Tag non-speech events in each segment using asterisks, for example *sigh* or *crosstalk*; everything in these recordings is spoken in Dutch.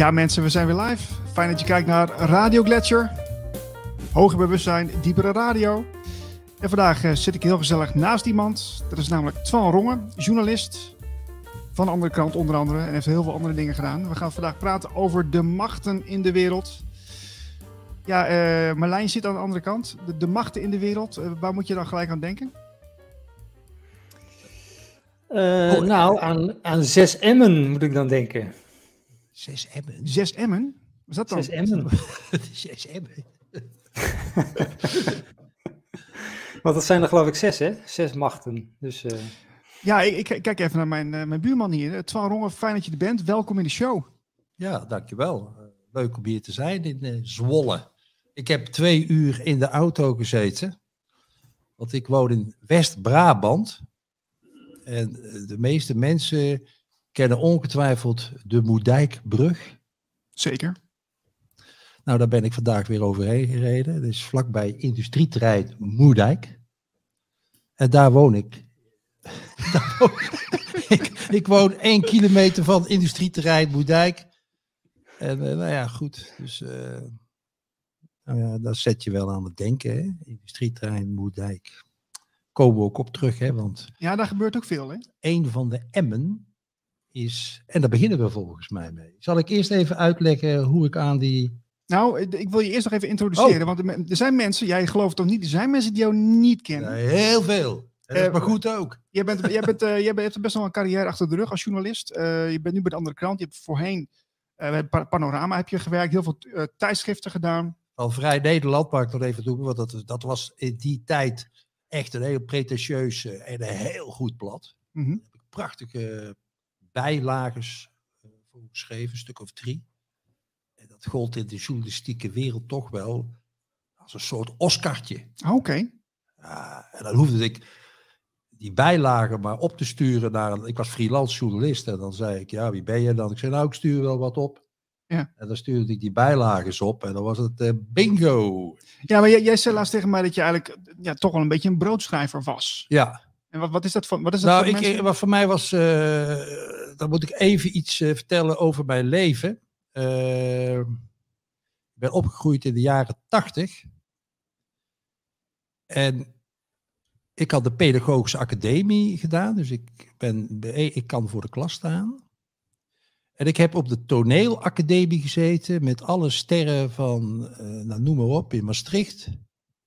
Ja, mensen, we zijn weer live. Fijn dat je kijkt naar Radio Gletscher. Hoger bewustzijn, diepere radio. En vandaag eh, zit ik heel gezellig naast iemand. Dat is namelijk Twan Rongen, journalist. Van de andere kant onder andere. En heeft heel veel andere dingen gedaan. We gaan vandaag praten over de machten in de wereld. Ja, eh Marlijn zit aan de andere kant. De, machten in de wereld. Eh, waar moet je dan gelijk aan denken? Nou, aan, aan 6 Emmen moet ik dan denken. Zes Emmen. Zes Emmen? Wat is dat dan? 6 Emmen. Zes Emmen. *laughs* *laughs* Want dat zijn er geloof ik zes, hè? Zes machten. Dus eh, Ja, ik, ik kijk even naar mijn, eh, mijn buurman hier. Eh, Twan Rongen, fijn dat je er bent. Welkom in de show. Ja, dankjewel. Eh, Leuk om hier te zijn in Zwolle. Ik heb twee uur in de auto gezeten. Want ik woon in West-Brabant. En de meeste mensen kennen ongetwijfeld de Moerdijkbrug. Zeker. Nou, daar ben ik vandaag weer overheen gereden. Dat is vlakbij industrieterrein Moerdijk. En daar woon ik. *laughs* Daar woon- ik, ik woon één kilometer van industrieterrein Moerdijk. En eh, nou ja, goed. Dus eh nou ja, daar zet je wel aan het denken. Hè? Industrieterrein Moerdijk. Komen we ook op terug, hè? want Ja, daar gebeurt ook veel, hè? een van de emmen is, en daar beginnen we volgens mij mee. Zal ik eerst even uitleggen hoe ik aan die Nou, ik wil je eerst nog even introduceren. Oh. Want er zijn mensen, jij gelooft toch niet, er zijn mensen die jou niet kennen. Ja, heel veel. En dat is Eh, maar goed ook. Jij, bent, jij, bent, eh, jij hebt best wel een carrière achter de rug als journalist. Eh, je bent nu bij de andere krant. Je hebt voorheen bij Pa- Panorama heb je gewerkt. Heel veel tijdschriften gedaan. Al Vrij Nederland, mag ik nog even doen, want dat, dat was in die tijd echt een heel pretentieus en een heel goed blad. Ik prachtige bijlages eh, voor geschreven, een stuk of drie. En dat gold in de journalistieke wereld toch wel als een soort Oscartje. Ah, Oké. Ja, en dan hoefde ik die bijlagen maar op te sturen naar een... Ik was freelance journalist en dan zei ik, ja, wie ben je dan? Ik zei, nou, ik stuur wel wat op. Ja. En dan stuurde ik die bijlagen op en dan was het eh, bingo. Ja, maar jij, jij zei laatst tegen mij dat je eigenlijk ja, toch wel een beetje een broodschrijver was. Ja, En wat, wat is dat voor, wat is dat nou, voor ik, mensen? ik- wat voor mij was... eh, dan moet ik even iets eh, vertellen over mijn leven. Eh, ik ben opgegroeid in de jaren tachtig. En ik had de pedagogische academie gedaan, dus ik, ben, ik kan voor de klas staan. En ik heb op de toneelacademie gezeten met alle sterren van, nou, noem maar op, in Maastricht.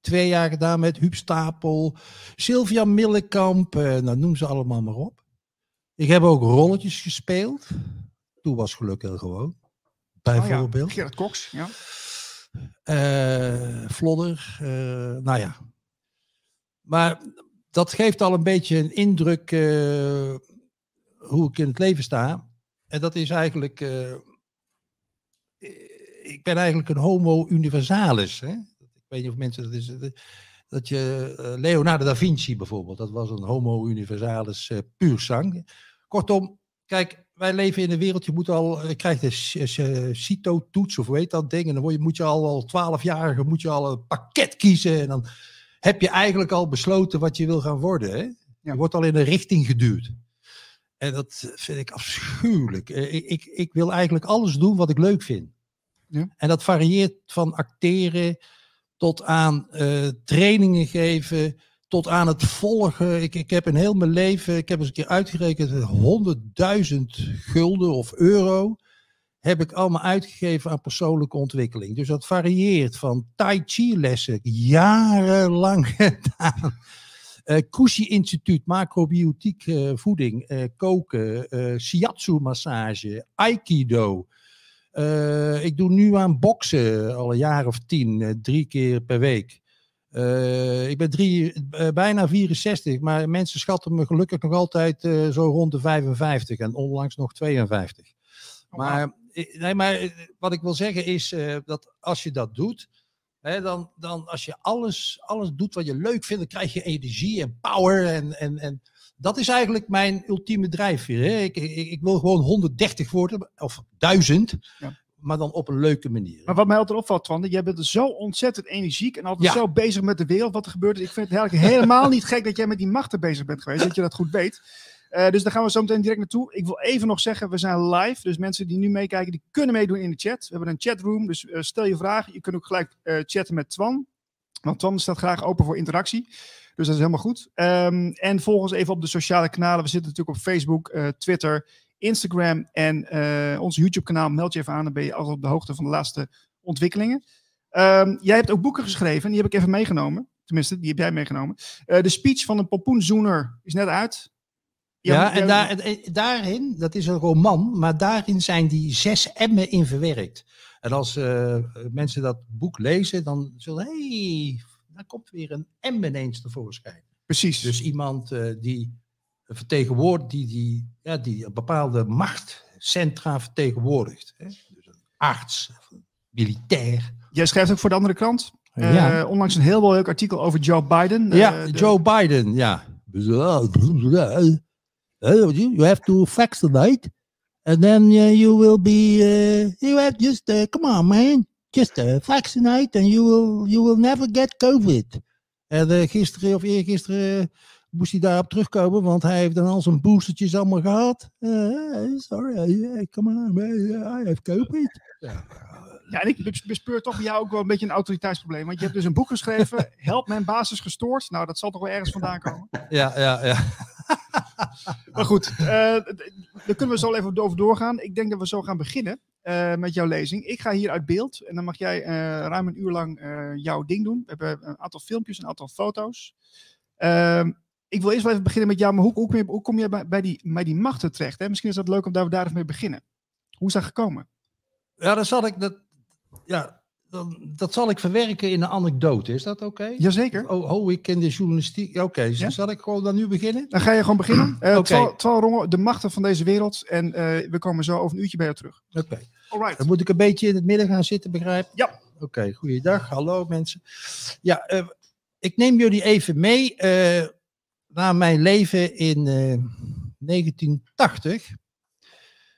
Twee jaar gedaan met Huub Stapel, Sylvia Millekamp, eh, nou, noem ze allemaal maar op. Ik heb ook rolletjes gespeeld. Toen was geluk heel gewoon. Oh ja, Bijvoorbeeld. Gerard Cox, ja. Eh, Vlodder, eh, nou ja. Maar dat geeft al een beetje een indruk hoe ik in het leven sta. En dat is eigenlijk, ik ben eigenlijk een homo universalis. Hè? Weet niet of mensen dat is. Dat je eh, Leonardo da Vinci bijvoorbeeld, dat was een homo universalis eh, puur sang. Kortom, kijk, wij leven in een wereld, je moet al, je krijgt een CITO-toets of heet dat ding, en dan word je, moet je al, al 12-jarige, moet je al een pakket kiezen en dan heb je eigenlijk al besloten wat je wil gaan worden. Hè? Je wordt al in een richting geduwd. En dat vind ik afschuwelijk. Eh, Ik, ik, ik wil eigenlijk alles doen wat ik leuk vind. Ja. En dat varieert van acteren tot aan eh, trainingen geven, tot aan het volgen. Ik, ik heb in heel mijn leven, ik heb eens een keer uitgerekend, 100.000 gulden of euro heb ik allemaal uitgegeven aan persoonlijke ontwikkeling. Dus dat varieert van tai chi lessen, jarenlang *laughs* gedaan. Eh Kushi Instituut, macrobiotiek eh, voeding, koken, shiatsu massage, aikido. Eh, ik doe nu aan boksen al een jaar of tien, eh, drie keer per week. Eh, ik ben drie, bijna 64, maar mensen schatten me gelukkig nog altijd zo rond de 55 en onlangs nog 52. Oh, wauw. Maar, nee, maar wat ik wil zeggen is dat als je dat doet, hè, dan, dan als je alles, alles doet wat je leuk vindt, dan krijg je energie en power. En, en, en dat is eigenlijk mijn ultieme drijfveer. Hè. Ik, ik, ik wil gewoon 130 worden, of 1000, Ja. maar dan op een leuke manier. Maar wat mij altijd opvalt, Twan, jij bent zo ontzettend energiek en altijd Ja. zo bezig met de wereld, wat er gebeurt. Ik vind het eigenlijk helemaal niet gek dat jij met die machten bezig bent geweest, dat je dat goed weet. Eh, dus daar gaan we zo meteen direct naartoe. Ik wil even nog zeggen, we zijn live. Dus mensen die nu meekijken, die kunnen meedoen in de chat. We hebben een chatroom, dus eh, stel je vragen. Je kunt ook gelijk eh, chatten met Twan. Want Twan staat graag open voor interactie. Dus dat is helemaal goed. Ehm, en volg ons even op de sociale kanalen. We zitten natuurlijk op Facebook, eh, Twitter, Instagram en eh, ons YouTube-kanaal. Meld je even aan, dan ben je altijd op de hoogte van de laatste ontwikkelingen. Ehm, jij hebt ook boeken geschreven, die heb ik even meegenomen. Tenminste, die heb jij meegenomen. Eh, de speech van een pompoenzoener is net uit. Ja, en, daar, en- en daarin, dat is een roman, maar daarin zijn die zes emmen in verwerkt. En als mensen dat boek lezen, dan zullen, hey, daar komt weer een M ineens tevoorschijn. Precies. Dus iemand eh, die vertegenwoordigt, die, die, ja, die een bepaalde machtcentra vertegenwoordigt. Hè? Dus een arts, of een militair. Jij schrijft ook voor de andere krant. Eh, ja, Onlangs een heel leuk artikel over Joe Biden. Eh, ja de- Joe Biden, ja. You have to vaccinate. And then you will be, you have just, come on man, just uh, vaccinate and you will, you will never get COVID. En uh, gisteren of eergisteren uh, moest hij daarop terugkomen, want hij heeft dan al zijn boostertjes allemaal gehad. Uh, sorry, uh, come on man, I have COVID. Ja. Ja, en ik bes- bespeur toch bij jou ook wel een beetje een autoriteitsprobleem. Want je hebt dus een boek geschreven, *laughs* Help mijn basis gestoord. Nou, dat zal toch wel ergens vandaan komen. Ja, ja, ja. *laughs* Maar goed, eh, daar kunnen we zo even over doorgaan. Ik denk dat we zo gaan beginnen eh, met jouw lezing. Ik ga hier uit beeld en dan mag jij eh, ruim een uur lang eh, jouw ding doen. We hebben een aantal filmpjes, een aantal foto's. Ehm, ik wil eerst wel even beginnen met jou, maar hoe, hoe kom je, hoe kom je bij, bij, die, bij die machten terecht? Hè? Misschien is dat leuk om daar, daar even mee beginnen. Hoe is dat gekomen? Ja, dan zal ik dat, ja, dan, dat zal ik verwerken in een anekdote. Is dat oké? Jazeker. Oh, oh, ik ken de journalistiek. Oké, Ja? zal ik gewoon dan nu beginnen? Dan ga je gewoon beginnen. *clears throat* Uh, Rongen, de machten van deze wereld. En we komen zo over een uurtje bij jou terug. Oké. Alright. Dan moet ik een beetje in het midden gaan zitten, begrijp? Ja. Oké, goeiedag. Hallo mensen. Ja, eh, ik neem jullie even mee eh, naar mijn leven in eh, 1980.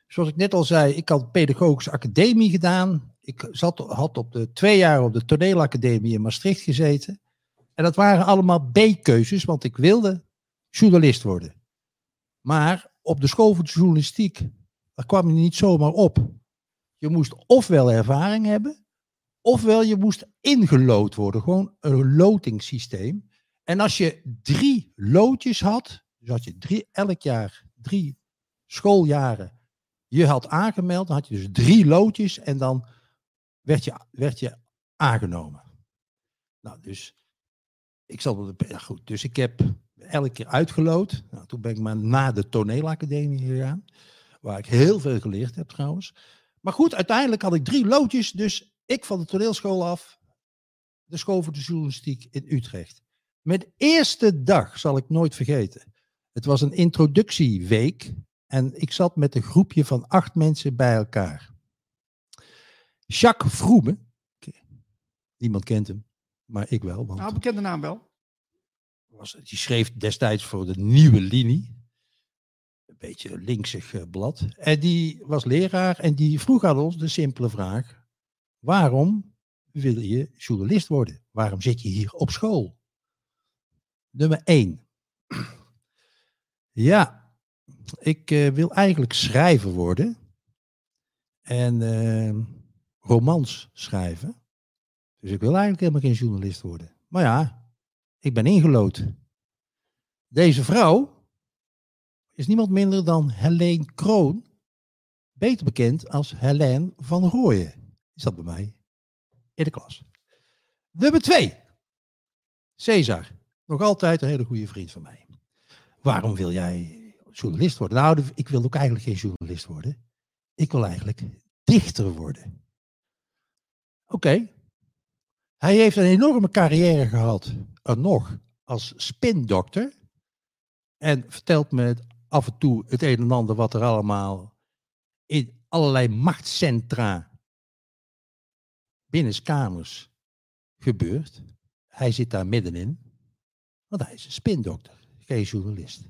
Zoals ik net al zei, ik had pedagogische academie gedaan. Ik zat, had op de twee jaar op de toneelacademie in Maastricht gezeten. En dat waren allemaal B-keuzes, want ik wilde journalist worden. Maar op de school voor de journalistiek, daar kwam je niet zomaar op. Je moest ofwel ervaring hebben, ofwel je moest ingelood worden. Gewoon een lotingssysteem. En als je drie loodjes had, dus had je drie, elk jaar drie schooljaren je had aangemeld, dan had je dus drie loodjes en dan werd je, werd je aangenomen. Nou, dus ik de, ja goed, dus ik heb elke keer uitgelood. Nou, toen ben ik maar naar de toneelacademie gegaan, waar ik heel veel geleerd heb trouwens. Maar goed, uiteindelijk had ik drie loodjes, dus ik van de toneelschool af, de school voor de journalistiek in Utrecht. Mijn eerste dag zal ik nooit vergeten. Het was een introductieweek en ik zat met een groepje van acht mensen bij elkaar. Jacques Vroeme, niemand kent hem, maar ik wel. Want Nou, bekende naam wel. was, die schreef destijds voor de nieuwe linie. Een beetje linksig eh, blad. En die was leraar en die vroeg aan ons de simpele vraag: waarom wil je journalist worden? Waarom zit je hier op school? Nummer 1. *clears throat* Ja, ik eh, wil eigenlijk schrijver worden. En eh, romans schrijven. Dus ik wil eigenlijk helemaal geen journalist worden. Maar ja, ik ben ingelood. Deze vrouw is niemand minder dan Helene Kroon, beter bekend als Helene van Rooyen. Die zat bij mij in de klas. Nummer twee. Cesar, nog altijd een hele goede vriend van mij. Waarom wil jij journalist worden? Nou, ik wil ook eigenlijk geen journalist worden. Ik wil eigenlijk dichter worden. Oké. Hij heeft een enorme carrière gehad, er nog, als spindokter. En vertelt me af en toe het een en ander wat er allemaal in allerlei machtscentra binnenskamers gebeurt. Hij zit daar middenin, want hij is een spindokter, geen journalist.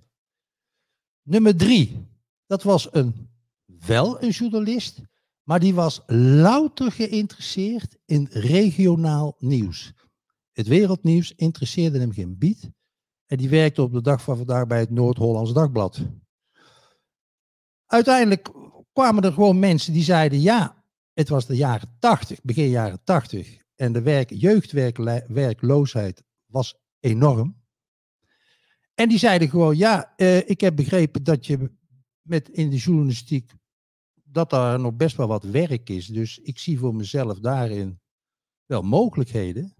Nummer drie, dat was een, wel een journalist, maar die was louter geïnteresseerd in regionaal nieuws. Het wereldnieuws interesseerde hem geen bied. En die werkte op de dag van vandaag bij het Noord-Hollands Dagblad. uiteindelijk kwamen er gewoon mensen die zeiden: ja, het was de jaren 80, begin jaren 80. En de werk, jeugdwerkloosheid was enorm. En die zeiden gewoon: ja, uh, ik heb begrepen dat je met in de journalistiek dat daar nog best wel wat werk is. Dus ik zie voor mezelf daarin wel mogelijkheden.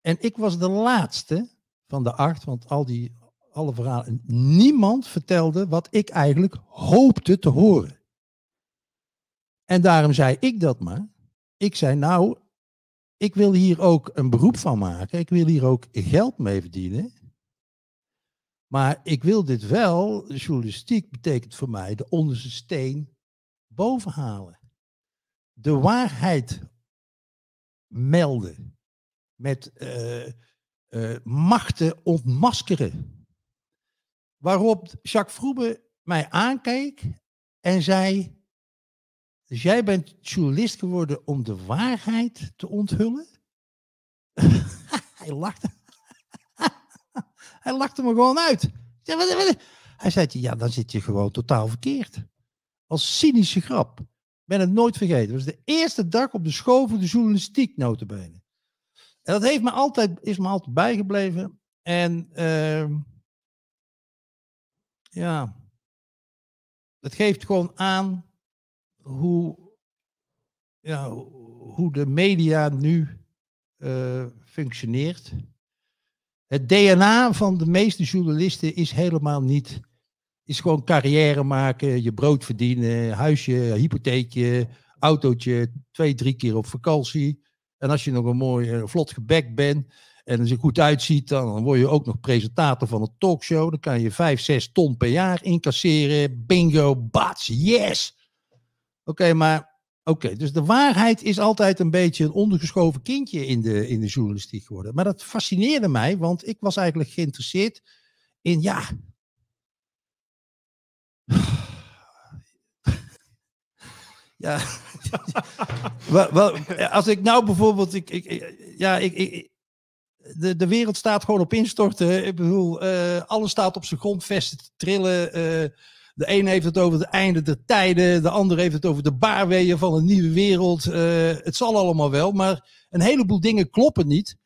En ik was de laatste van de acht, want al die alle verhalen. Niemand vertelde wat ik eigenlijk hoopte te horen. En daarom zei ik dat maar. Ik zei, nou, ik wil hier ook een beroep van maken. Ik wil hier ook geld mee verdienen. Maar ik wil dit wel, journalistiek betekent voor mij de onderste steen bovenhalen. De waarheid melden. Met uh, uh, machten ontmaskeren. Waarop Jacques Vroebe mij aankeek en zei: Dus jij bent journalist geworden om de waarheid te onthullen? *laughs* Hij lachte. *laughs* Hij lachte me gewoon uit. Hij zei: Ja, dan zit je gewoon totaal verkeerd. Als cynische grap. Ik ben het nooit vergeten. Het was de eerste dag op de school voor de journalistiek, notabene. En dat heeft me altijd, is me altijd bijgebleven. En. Uh, ja, het geeft gewoon aan hoe, ja, hoe de media nu uh, functioneert. Het DNA van de meeste journalisten is helemaal niet. Is gewoon carrière maken, je brood verdienen, huisje, hypotheekje, autootje, twee, drie keer op vakantie. En als je nog een mooi uh, vlot gebek bent, en je goed uitziet, dan word je ook nog presentator van een talkshow. Dan kan je 5, 6 ton per jaar incasseren. Bingo, bats, yes! Oké, maar Oké, dus de waarheid is altijd een beetje een ondergeschoven kindje in de, in de journalistiek geworden. Maar dat fascineerde mij, want ik was eigenlijk geïnteresseerd in, ja. Ja, als ik nou bijvoorbeeld, ik, ik, ja, ik, ik, de, de wereld staat gewoon op instorten. Ik bedoel, uh, alles staat op zijn grondvesten te trillen. Uh, de een heeft het over het einde der tijden. De ander heeft het over de baarweeën van een nieuwe wereld. Uh, het zal allemaal wel, maar een heleboel dingen kloppen niet.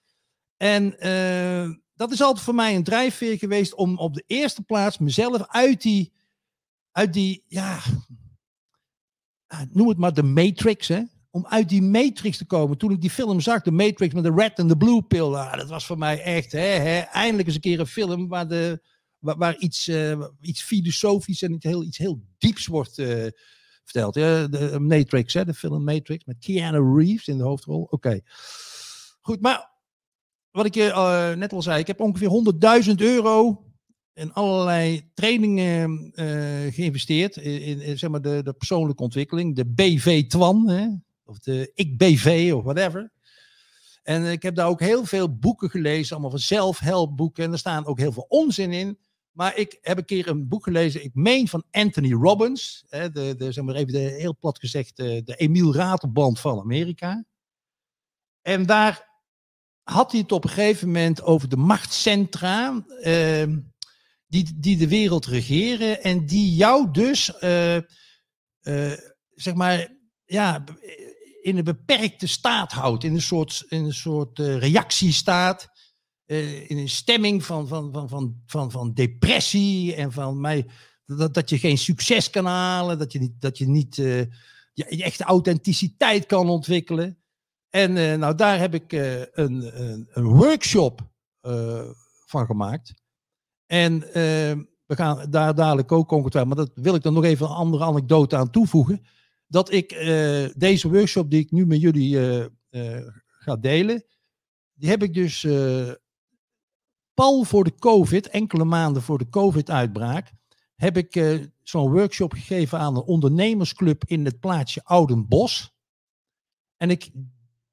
En dat is altijd voor mij een drijfveer geweest om op de eerste plaats mezelf uit die, uit die ja, noem het maar de matrix, hè om uit die matrix te komen. Toen ik die film zag, de Matrix met de red en de blue pill, ah, dat was voor mij echt, hè, hè, eindelijk eens een keer een film waar, de, waar, iets, uh, iets filosofisch en iets heel, iets heel dieps wordt uh, verteld. Ja, de Matrix, hè, de film Matrix met Keanu Reeves in de hoofdrol. Oké. Goed, maar wat ik je net al zei, ik heb ongeveer 100.000 euro in allerlei trainingen geïnvesteerd. In, zeg maar de, de persoonlijke ontwikkeling, de BV-TWAN. Hè? of de ik-BV of whatever. En ik heb daar ook heel veel boeken gelezen, allemaal van zelfhelpboeken. En er staan ook heel veel onzin in. Maar ik heb een keer een boek gelezen, ik meen van Anthony Robbins. Hè, de, de, zeg maar even de, heel plat gezegd, de, de Emiel Ratelband van Amerika. En daar had hij het op een gegeven moment over de machtscentra uh, die, die de wereld regeren. En die jou dus, uh, uh, zeg maar, ja, in een beperkte staat houdt, in een soort, in een soort uh, reactiestaat, in een stemming van, van, van, van, van, van depressie en van mij, dat, dat je geen succes kan halen, dat je niet, dat je, niet je echte authenticiteit kan ontwikkelen. En nou, daar heb ik een, een, een, workshop van gemaakt. En we gaan daar dadelijk ook ongetwijfeld, maar dat wil ik dan nog even een andere anekdote aan toevoegen dat ik uh, deze workshop die ik nu met jullie uh, uh, ga delen, die heb ik dus pal voor de COVID, enkele maanden voor de COVID-uitbraak, heb ik zo'n workshop gegeven aan een ondernemersclub in het plaatsje Oudenbos. En ik,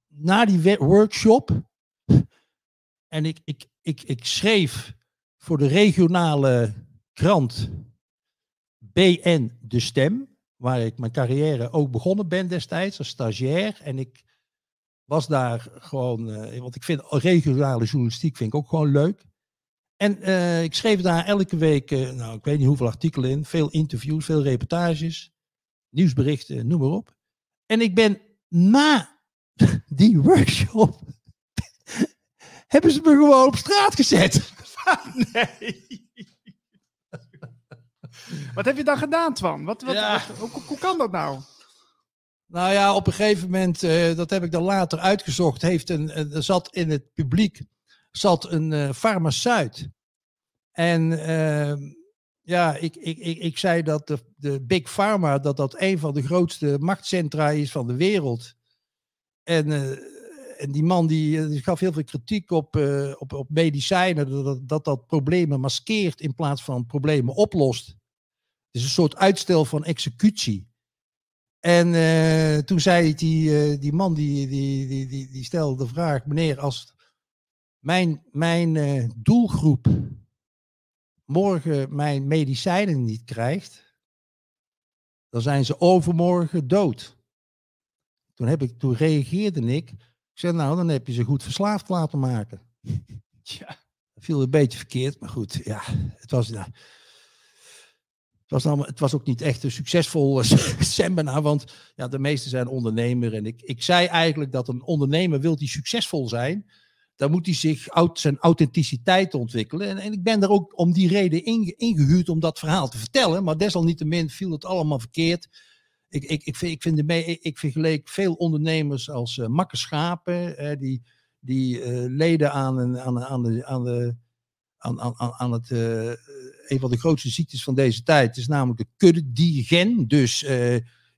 na die workshop, en ik, ik, ik, ik schreef voor de regionale krant BN De Stem waar ik mijn carrière ook begonnen ben destijds als stagiair. En ik was daar gewoon, uh, want ik vind regionale journalistiek vind ik ook gewoon leuk. En eh, ik schreef daar elke week, eh, nou ik weet niet hoeveel artikelen in, veel interviews, veel reportages, nieuwsberichten, noem maar op. En ik ben na *laughs* die workshop, hebben ze me gewoon op straat gezet. *laughs* nee. Wat heb je dan gedaan, Twan? Wat, wat, Ja. wat- hoe, hoe kan dat nou? Nou ja, op een gegeven moment, eh, dat heb ik dan later uitgezocht, heeft een, een- er zat in het publiek zat een eh, farmaceut. En ehm, ja, ik, ik, ik, ik zei dat de, de Big Pharma, dat dat een van de grootste machtscentra is van de wereld. En, eh, en die man die, eh, die gaf heel veel kritiek op, eh, op, op medicijnen, dat dat, dat problemen maskeert in plaats van problemen oplost. Het is een soort uitstel van executie. En eh, toen zei die, die man, die, die, die, die, die stelde de vraag, meneer, als mijn, mijn doelgroep morgen mijn medicijnen niet krijgt, dan zijn ze overmorgen dood. Toen, heb ik, toen reageerde ik, ik zei, nou, dan heb je ze goed verslaafd laten maken. *laughs* Ja. Dat viel een beetje verkeerd, maar goed, ja, het was, nou, het was, het was ook niet echt een succesvol eh, *laughs* seminar, want ja, de meesten zijn ondernemer. En ik, ik zei eigenlijk dat een ondernemer wil die succesvol zijn, dan moet hij zich zijn authenticiteit ontwikkelen. En, en ik ben daar ook om die reden inge- ingehuurd om dat verhaal te vertellen, maar desalniettemin viel het allemaal verkeerd. Ik, ik, ik, vind, ik, vind me- ik, ik vergeleek veel ondernemers als makke schapen, die, die eh, leden aan, een, aan, de, aan, de, aan, aan, aan- het, eh, een van de grootste ziektes van deze tijd. Is namelijk de kudde diegen. Dus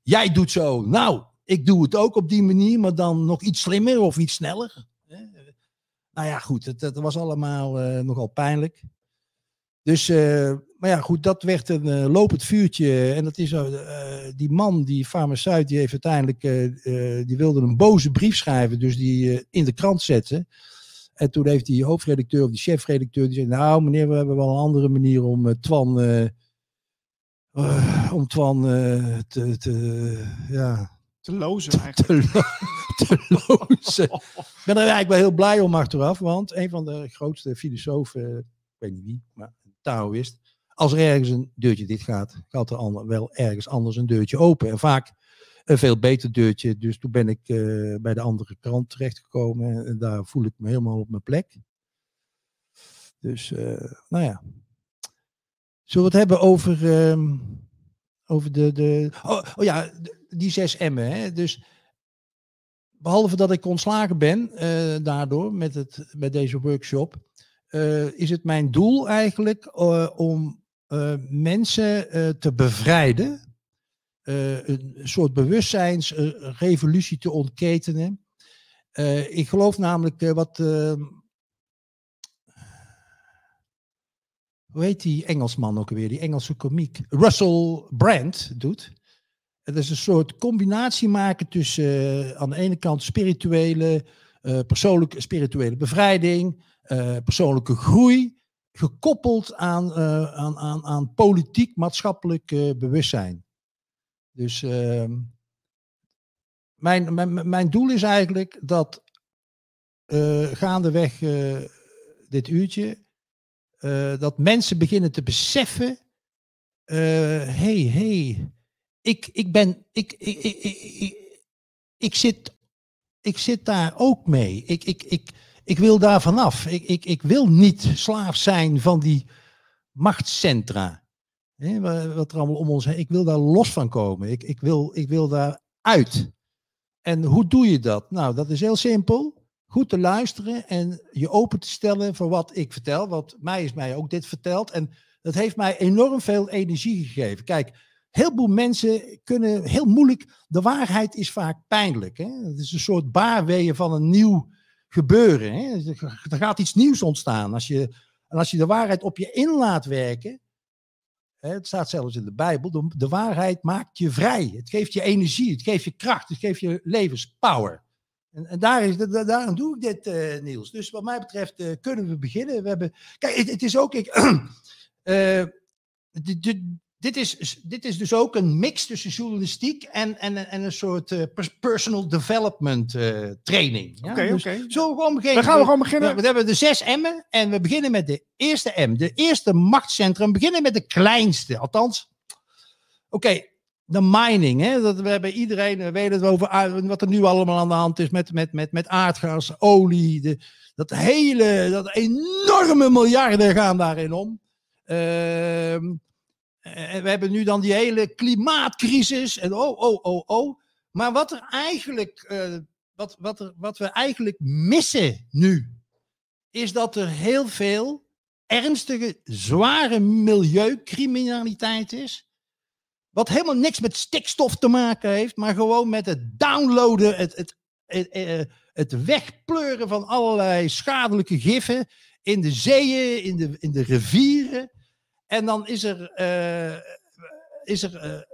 jij doet zo, nou, ik doe het ook op die manier, maar dan nog iets slimmer of iets sneller. Nou ja, goed, het, het was allemaal nogal pijnlijk. Dus, eh, maar ja, goed, dat werd een eh, lopend vuurtje. En dat is eh, eh, die man, die farmaceut, die heeft uiteindelijk, die wilde een boze brief schrijven, dus die in de krant zetten. En toen heeft die hoofdredacteur of die chefredacteur, die zei, nou meneer, we hebben wel een andere manier om Twan, om Twan te, te, ja, Te lozen eigenlijk. te, lo- te lozen. Ik ben er eigenlijk wel heel blij om achteraf, want een van de grootste filosofen, ik weet niet wie, maar een Taoïst, als er ergens een deurtje dicht gaat, gaat er wel ergens anders een deurtje open. En vaak een veel beter deurtje. Dus toen ben ik eh, bij de andere krant terechtgekomen en daar voel ik me helemaal op mijn plek. Dus, eh, nou ja. Zullen we het hebben over, ehm, over de, de oh, oh ja, die zes M'en. Hè? Dus behalve dat ik ontslagen ben eh, daardoor met, het, met deze workshop, is het mijn doel eigenlijk om eh, mensen eh, te bevrijden. eh, een soort bewustzijnsrevolutie te ontketenen. Ik geloof namelijk wat. hoe heet die Engelsman ook alweer? Die Engelse komiek. Russell Brand doet. Het is een soort combinatie maken tussen aan de ene kant spirituele, persoonlijke spirituele bevrijding, persoonlijke groei, gekoppeld aan, eh, aan, aan, aan politiek, maatschappelijk eh, bewustzijn. Dus ehm, mijn, mijn, mijn doel is eigenlijk dat eh, gaandeweg dit uurtje, dat mensen beginnen te beseffen, hé, hey, hey, ik, ik ben, ik, ik, ik, ik zit, ik zit daar ook mee. Ik, ik, ik, ik wil daar vanaf. Ik, ik, ik wil niet slaaf zijn van die machtscentra. Hè, wa- wat er allemaal om ons heen. Ik wil daar los van komen. Ik, ik, wil, ik wil daar uit. En hoe doe je dat? Nou, dat is heel simpel. Goed te luisteren en je open te stellen voor wat ik vertel. Want mij is mij ook dit verteld. En dat heeft mij enorm veel energie gegeven. Kijk, heel veel mensen kunnen heel moeilijk. De waarheid is vaak pijnlijk. Hè? Het is een soort baarweeën van een nieuw gebeuren. Hè? Er gaat iets nieuws ontstaan. Als je, en als je de waarheid op je in laat werken. Hè, het staat zelfs in de Bijbel. De, de waarheid maakt je vrij. Het geeft je energie. Het geeft je kracht. Het geeft je levenspower. En, en daar is, da- daarom doe ik dit, eh, Niels. Dus wat mij betreft eh, kunnen we beginnen. We hebben, kijk, het, het is ook. Ik, *clears throat* eh, de, de, dit, is, dit is dus ook een mix tussen journalistiek en, en, en een soort uh, personal development uh, training. Oké, ja? dus oké. Zullen we gewoon beginnen? Dan gaan we gewoon beginnen. We, we, hebben de zes M'en en we beginnen met de eerste M. De eerste machtscentrum. We beginnen met de kleinste. Althans, oké, de mining. Hè? Dat we hebben iedereen, we weten het over wat er nu allemaal aan de hand is met, met, met, met aardgas, olie. De, dat hele, dat enorme miljarden gaan daarin om. Ehm en we hebben nu dan die hele klimaatcrisis. En oh, oh, oh, oh. Maar wat er eigenlijk, uh, wat, wat, er, wat we eigenlijk missen nu, is dat er heel veel ernstige, zware milieucriminaliteit is. Wat helemaal niks met stikstof te maken heeft, maar gewoon met het downloaden, het, het, het, het, het wegpleuren van allerlei schadelijke giffen in de zeeën, in de, in de rivieren. En dan is er, uh, is er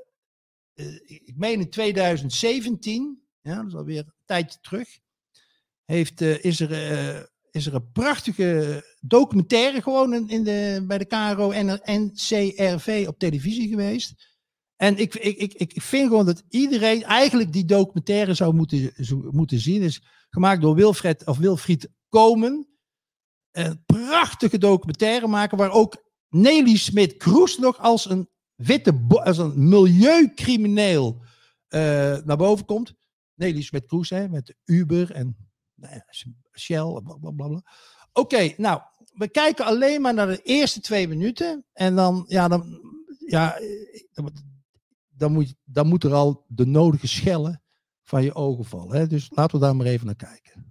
uh, ik meen in 2017, ja, dat is alweer een tijdje terug, heeft, is, er, is er een prachtige documentaire gewoon in, de, bij de KRO en NCRV op televisie geweest. En ik, ik, ik, ik vind gewoon dat iedereen eigenlijk die documentaire zou moeten, moeten zien. is gemaakt door Wilfred, of Wilfried Komen. Een prachtige documentaire maken waar ook Nelly Smit-Kroes nog als een witte, als een milieucrimineel uh, naar boven komt. Nelly Smit-Kroes, met Uber en nou ja, Shell. Oké, nou, we kijken alleen maar naar de eerste twee minuten. En dan, ja, dan, ja, dan, moet, dan moet er al de nodige schellen van je ogen vallen. Hè? Dus laten we daar maar even naar kijken.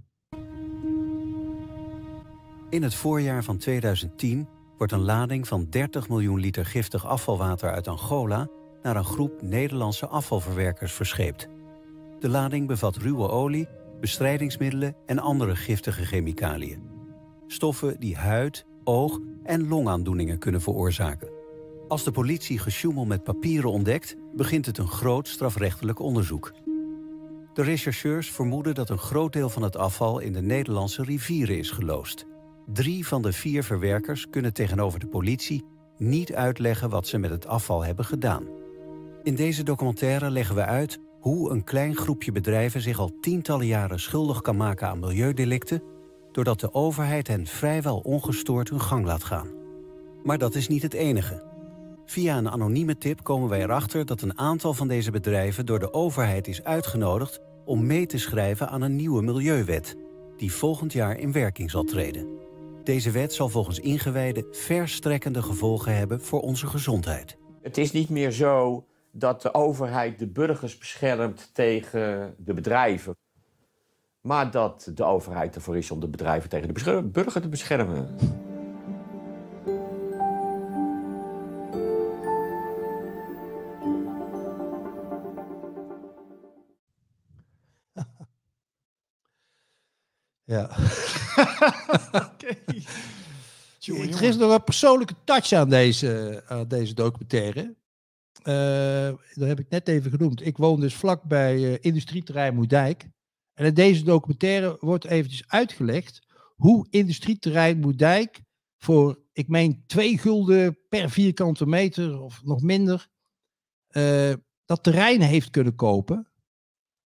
In het voorjaar van 2010 wordt een lading van 30 miljoen liter giftig afvalwater uit Angola naar een groep Nederlandse afvalverwerkers verscheept. De lading bevat ruwe olie, bestrijdingsmiddelen en andere giftige chemicaliën. Stoffen die huid, oog- en longaandoeningen kunnen veroorzaken. Als de politie gesjoemel met papieren ontdekt, begint het een groot strafrechtelijk onderzoek. De rechercheurs vermoeden dat een groot deel van het afval in de Nederlandse rivieren is geloosd. Drie van de vier verwerkers kunnen tegenover de politie niet uitleggen wat ze met het afval hebben gedaan. In deze documentaire leggen we uit hoe een klein groepje bedrijven zich al tientallen jaren schuldig kan maken aan milieudelicten, doordat de overheid hen vrijwel ongestoord hun gang laat gaan. Maar dat is niet het enige. Via een anonieme tip komen wij erachter dat een aantal van deze bedrijven door de overheid is uitgenodigd om mee te schrijven aan een nieuwe milieuwet, die volgend jaar in werking zal treden. Deze wet zal volgens ingewijden verstrekkende gevolgen hebben voor onze gezondheid. Het is niet meer zo dat de overheid de burgers beschermt tegen de bedrijven. Maar dat de overheid ervoor is om de bedrijven tegen de burger te beschermen. *laughs* Ja. *laughs* Oké. Er is nog een persoonlijke touch aan deze, aan deze documentaire. Uh, dat heb ik net even genoemd. Ik woon dus vlakbij uh, industrieterrein Moerdijk. En in deze documentaire wordt eventjes uitgelegd hoe industrieterrein Moerdijk voor, ik meen, twee gulden per vierkante meter of nog minder, uh, dat terrein heeft kunnen kopen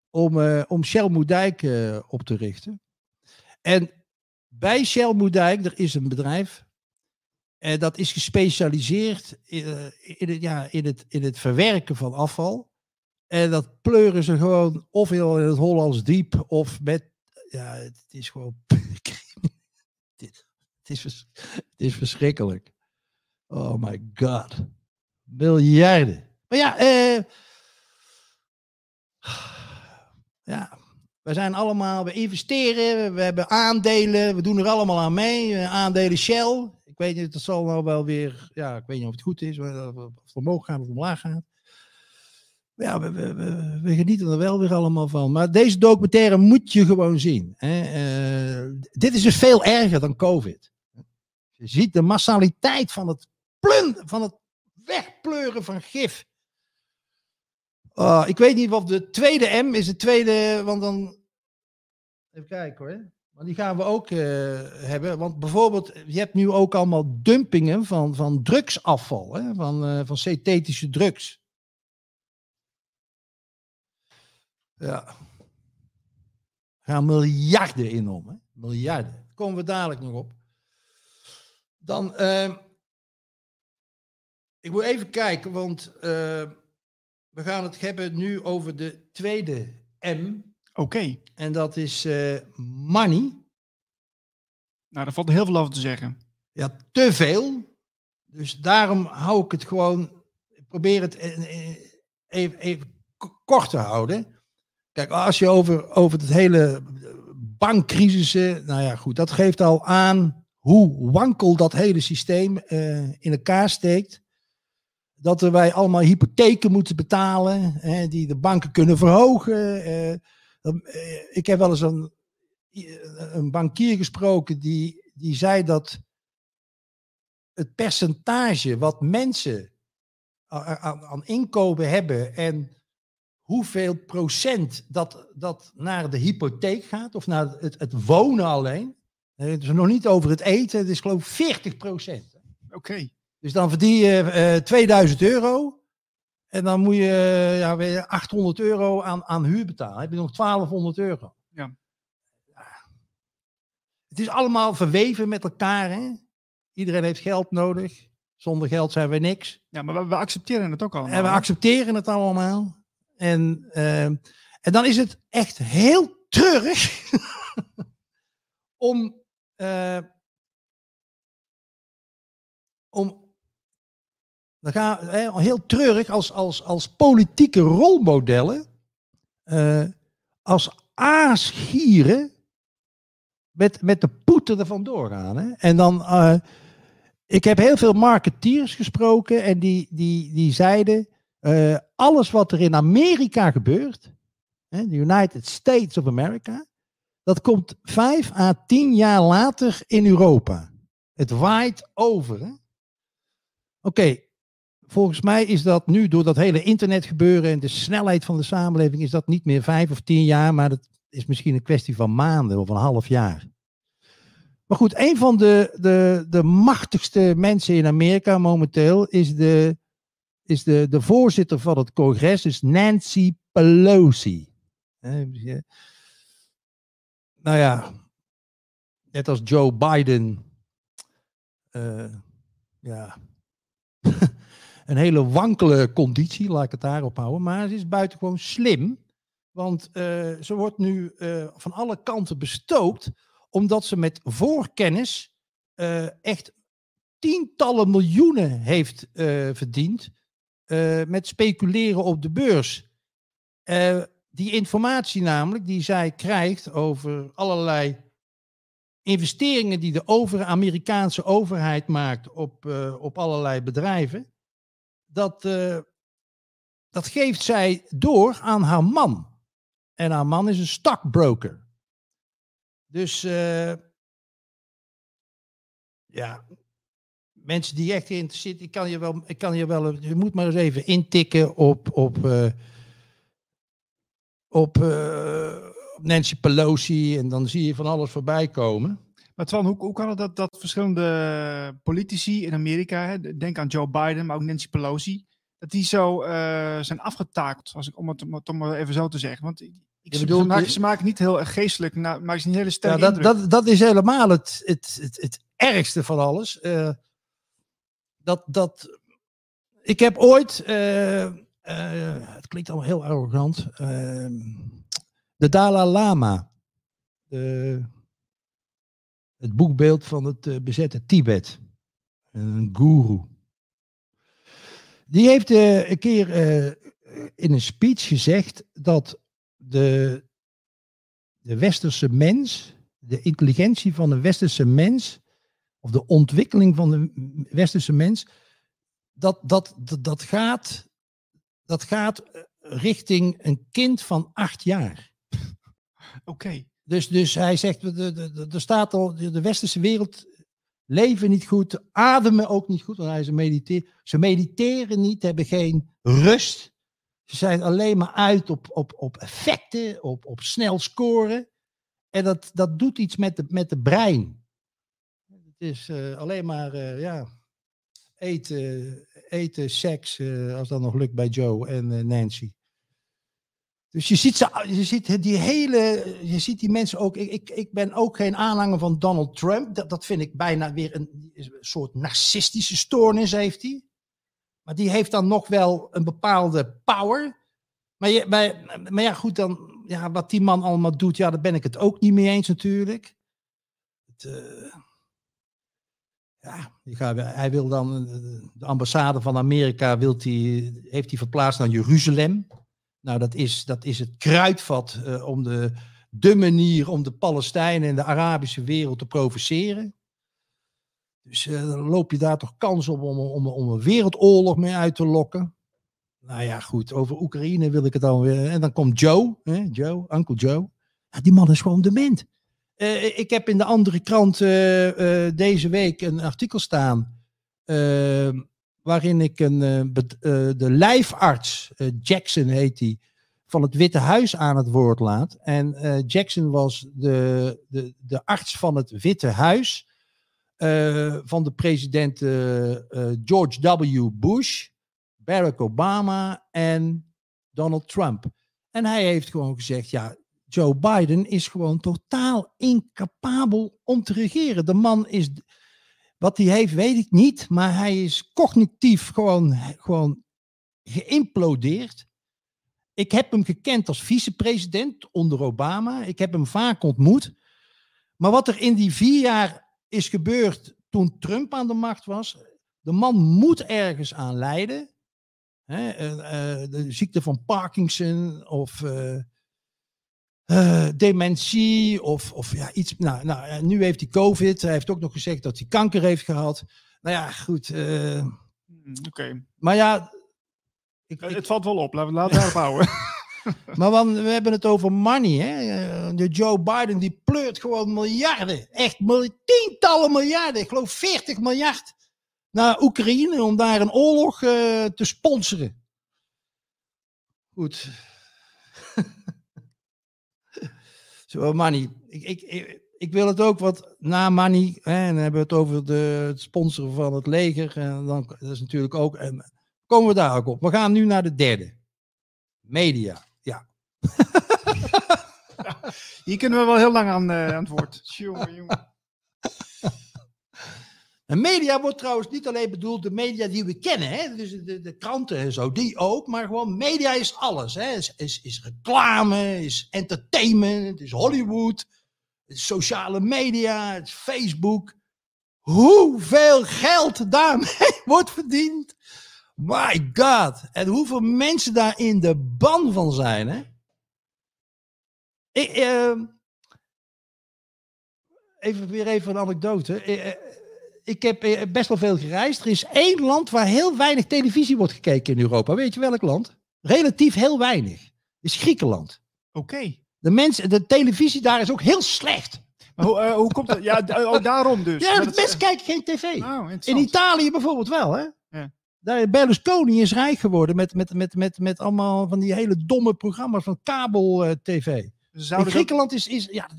om, om Shell Moerdijk op te richten. En bij Shell Moerdijk, er is een bedrijf. En eh, dat is gespecialiseerd in, uh, in, het, ja, in, het, in het verwerken van afval. En dat pleuren ze gewoon ofwel in het Hollands diep of met. Ja, het is gewoon. *laughs* het, is, het is verschrikkelijk. Oh my god. Miljarden. Maar ja, eh. Ja, we zijn allemaal, we investeren, we hebben aandelen, we doen er allemaal aan mee. Eh, aandelen Shell. Ik weet niet, dat zal nou wel weer, ja, ik weet niet of het goed is, of het omhoog gaat of omlaag gaat. Ja, we, we, we, genieten er wel weer allemaal van. Maar deze documentaire moet je gewoon zien. Hè. Uh, dit is dus veel erger dan COVID. Je ziet de massaliteit van het plun, van het wegpleuren van gif. Oh, ik weet niet of de tweede M is de tweede, want dan Even kijken hoor. Maar die gaan we ook eh, hebben. Want bijvoorbeeld, je hebt nu ook allemaal dumpingen van, van drugsafval, hè? Van, eh, van synthetische drugs. Ja. Er gaan miljarden in om, hè? Miljarden. Komen we dadelijk nog op. Dan, eh, ik moet even kijken, want eh, we gaan het hebben nu over de tweede M. Oké. En dat is eh, money. Nou, daar valt heel veel over te zeggen. Ja, te veel. Dus daarom hou ik het gewoon. Ik probeer het eh, eh, even, even kort te houden. Kijk, als je over, over het hele bankcrisis. Nou ja, goed. Dat geeft al aan hoe wankel dat hele systeem in elkaar steekt. Dat wij allemaal hypotheken moeten betalen. Hè, die de banken kunnen verhogen. eh, eh, ik heb wel eens een, een bankier gesproken die, die zei dat het percentage wat mensen aan, aan inkomen hebben en hoeveel procent dat, dat naar de hypotheek gaat of naar het, het wonen alleen. Het is nog niet over het eten, het is geloof ik 40 procent. Oké. Dus dan verdien je eh, 2000 euro. En dan moet je eh, ja, weer 800 euro aan, aan huur betalen. Dan heb je nog 1200 euro. Ja. Het is allemaal verweven met elkaar. Hè? Iedereen heeft geld nodig. Zonder geld zijn we niks. Ja, maar we, we accepteren het ook allemaal. En we hè? accepteren het allemaal. En, eh, en dan is het echt heel treurig *laughs* om, om dan gaan, hè, heel treurig als, als, als politieke rolmodellen, eh, als aasgieren met, met de poeten er vandoor gaan. Hè? En dan, eh, ik heb heel veel marketeers gesproken en die, die, die zeiden, eh, alles wat er in Amerika gebeurt, de United States of America, dat komt vijf à tien jaar later in Europa. Het waait over. Oké, volgens mij is dat nu door dat hele internet gebeuren en de snelheid van de samenleving, is dat niet meer vijf of tien jaar, maar dat is misschien een kwestie van maanden of een half jaar. Maar goed, een van de, de, de machtigste mensen in Amerika momenteel is de, is de, de voorzitter van het congres, is Nancy Pelosi. Nou ja, net als Joe Biden. eh, ja, *laughs* een hele wankele conditie, laat ik het daarop houden. Maar ze is buitengewoon slim. Want eh, ze wordt nu eh, van alle kanten bestookt, omdat ze met voorkennis eh, echt tientallen miljoenen heeft verdiend met speculeren op de beurs. Die informatie namelijk die zij krijgt over allerlei investeringen die de over, Amerikaanse overheid maakt op, op allerlei bedrijven, dat, eh, dat geeft zij door aan haar man. En haar man is een stockbroker. Dus eh, ja, mensen die echt geïnteresseerd ik kan je wel, ik kan je wel, je moet maar eens even intikken op, op, op, eh, op Nancy Pelosi en dan zie je van alles voorbij komen. Maar Twan, hoe, hoe kan het dat, dat verschillende politici in Amerika, hè, denk aan Joe Biden, maar ook Nancy Pelosi, dat die zo eh, zijn afgetakeld, als ik, om, het, om het maar even zo te zeggen. Want ik, ze, bedoelt- maken, ze maken niet heel geestelijk, nou, maken ze niet hele Ja, sterke dat, indruk. dat, dat is helemaal het, het, het, het ergste van alles. Eh, dat, dat, ik heb ooit, eh, het klinkt allemaal heel arrogant, eh, de Dalai Lama, de, het boekbeeld van het eh, bezette Tibet, een guru. Die heeft eh, een keer eh, in een speech gezegd dat de, de westerse mens, de intelligentie van de westerse mens, of de ontwikkeling van de westerse mens, dat, dat, dat, gaat, dat gaat richting een kind van acht jaar. Oké, Dus, dus hij zegt, de- de- er staat al, de westerse wereld leven niet goed, ademen ook niet goed, want hij ze, mediteert, ze mediteren niet, hebben geen rust. Ze zijn alleen maar uit op, op, op effecten, op, op snel scoren. En dat, dat doet iets met de, met de brein. Het is eh, alleen maar, eh, ja, eten, eten seks, eh, als dat nog lukt bij Joe en Nancy. Dus je ziet, ze, je ziet die hele, je ziet die mensen ook. Ik, ik, ik ben ook geen aanhanger van Donald Trump. Dat, dat vind ik bijna weer een, soort narcistische stoornis heeft hij. Maar die heeft dan nog wel een bepaalde power. Maar, je, maar, maar ja, goed, dan, ja, wat die man allemaal doet, ja, daar ben ik het ook niet mee eens natuurlijk. Het, eh, ja, die hij wil dan, eh, de ambassade van Amerika wilt hij, heeft hij verplaatst naar Jeruzalem. Nou, dat is, dat is het kruidvat eh, om de, de manier om de Palestijnen en de Arabische wereld te provoceren. Dus eh, dan loop je daar toch kans op om, om, om een wereldoorlog mee uit te lokken. Nou ja, goed, over Oekraïne wil ik het dan weer. En dan komt Joe, hè, Joe, Uncle Joe. Die man is gewoon dement. Eh, ik heb in de andere krant deze week een artikel staan. Waarin ik een, eh, eh, de lijfarts, eh, Jackson heet hij, van het Witte Huis aan het woord laat. En Jackson was de, de, de arts van het Witte Huis. van de president George W. Bush, Barack Obama en Donald Trump. En hij heeft gewoon gezegd: ja, Joe Biden is gewoon totaal incapabel om te regeren. De man is, wat hij heeft, weet ik niet, maar hij is cognitief gewoon, gewoon geïmplodeerd. Ik heb hem gekend als vicepresident onder Obama. Ik heb hem vaak ontmoet. Maar wat er in die vier jaar is gebeurd toen Trump aan de macht was, de man moet ergens aan lijden. Eh, eh, de ziekte van Parkinson of eh, eh, dementie of, of ja, iets. Nou, nou, en nu heeft hij COVID. Hij heeft ook nog gezegd dat hij kanker heeft gehad. Nou ja, goed. eh, Hmm, Oké. maar ja. Ik, Eh, ik- Het valt wel op. Laten we we daarop houden. *laughs* maar want we hebben het over money. Hè? Eh, De Joe Biden die pleurt gewoon miljarden. Echt tientallen miljarden. Ik geloof 40 miljard naar Oekraïne om daar een oorlog eh, te sponsoren. Goed. Zo, money. Ik, ik, ik, ik wil het ook wat na money. Hè, en dan hebben we het over de, het sponsoren van het leger. En dan, dat is natuurlijk ook. En komen we daar ook op. We gaan nu naar de derde. Media. Ja. *laughs* Hier kunnen we wel heel lang aan, eh, aan het woord. Jongen. En media wordt trouwens niet alleen bedoeld de media die we kennen, hè? dus de, de kranten en zo, die ook, maar gewoon media is alles. Hè? Is, is, is reclame, is entertainment, is Hollywood, is sociale media, is Facebook. Hoeveel geld daarmee *laughs* wordt verdiend? My god. En hoeveel mensen daar in de ban van zijn, hè? Ik, ehm, even weer even een anekdote. Eh, eh, ik heb eh, best wel veel gereisd. Er is één land waar heel weinig televisie wordt gekeken in Europa. Weet je welk land? Relatief heel weinig. Is Griekenland. Oké. De, mensen, de televisie daar is ook heel slecht. Maar hoe, eh, hoe komt dat? Ja, oh, daarom dus. Ja, de mensen kijken geen tv. Oh, In. Italië bijvoorbeeld wel, hè? Ja. Daar, Berlusconi is rijk geworden met, met, met, met, met allemaal van die hele domme programma's van kabel-tv. In zouden dat- Griekenland is, is ja,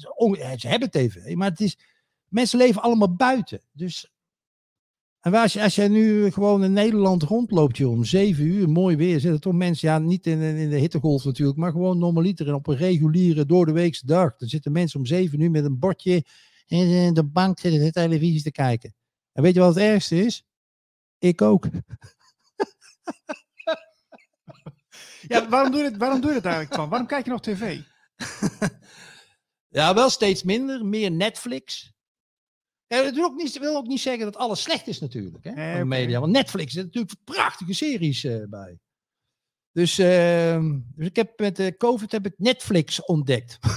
ze hebben tv, maar het is, mensen leven allemaal buiten. Dus, en als, je, als jij nu gewoon in Nederland rondloopt, joh, om zeven uur, mooi weer, zitten toch mensen, ja, niet in, in de hittegolf natuurlijk, maar gewoon normaliter en op een reguliere doordeweekse dag. Dan zitten mensen om zeven uur met een bordje in de bank zitten de televisie te kijken. En weet je wat het ergste is? Ik ook. Ja, waarom doe je waarom doe je het eigenlijk van? Waarom kijk je nog tv? *laughs* Ja, wel steeds minder. Meer Netflix. Ja, dat wil ook, niet, wil ook niet zeggen dat alles slecht is natuurlijk. Hè, Nee, media. Want Netflix zit natuurlijk prachtige series eh, bij. Dus, ehm, dus ik heb met de COVID heb ik Netflix ontdekt. *laughs*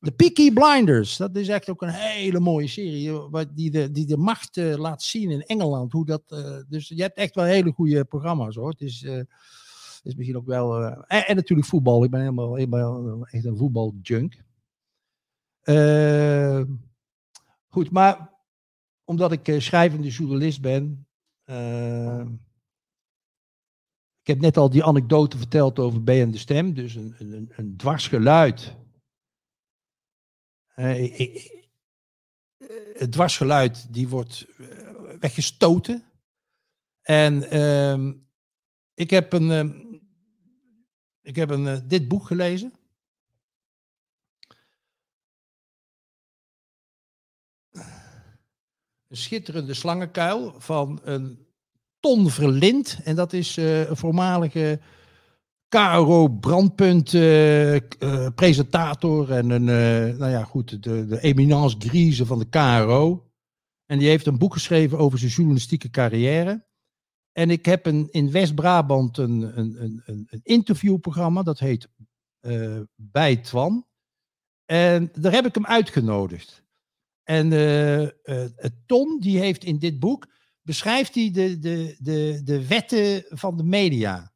De Peaky Blinders, dat is echt ook een hele mooie serie. eh, Die de, die de macht eh, laat zien in Engeland. Hoe dat, eh, dus je hebt echt wel hele goede programma's hoor. Het is, eh, is misschien ook wel. eh, en, en natuurlijk voetbal. Ik ben helemaal, helemaal echt een voetbaljunk. Eh, goed, maar omdat ik eh, schrijvende journalist ben. eh, ik heb net al die anekdote verteld over B en de Stem. Dus een, een, een dwarsgeluid Eh, ik- het dwarsgeluid die wordt weggestoten. En ehm, ik heb, een, ehm, ik heb een, dit boek gelezen. Een schitterende slangenkuil van een Ton Verlind. En dat is eh, een voormalige KRO brandpunt eh, eh, en een, nou ja, goed, de, de eminence grise van de KRO. En die heeft een boek geschreven over zijn journalistieke carrière. En ik heb een, in West-Brabant een, een, een, een, interviewprogramma, dat heet Bij Twan. En daar heb ik hem uitgenodigd. En eh, eh, het Ton, die heeft in dit boek, beschrijft hij de, de, de, de wetten van de media.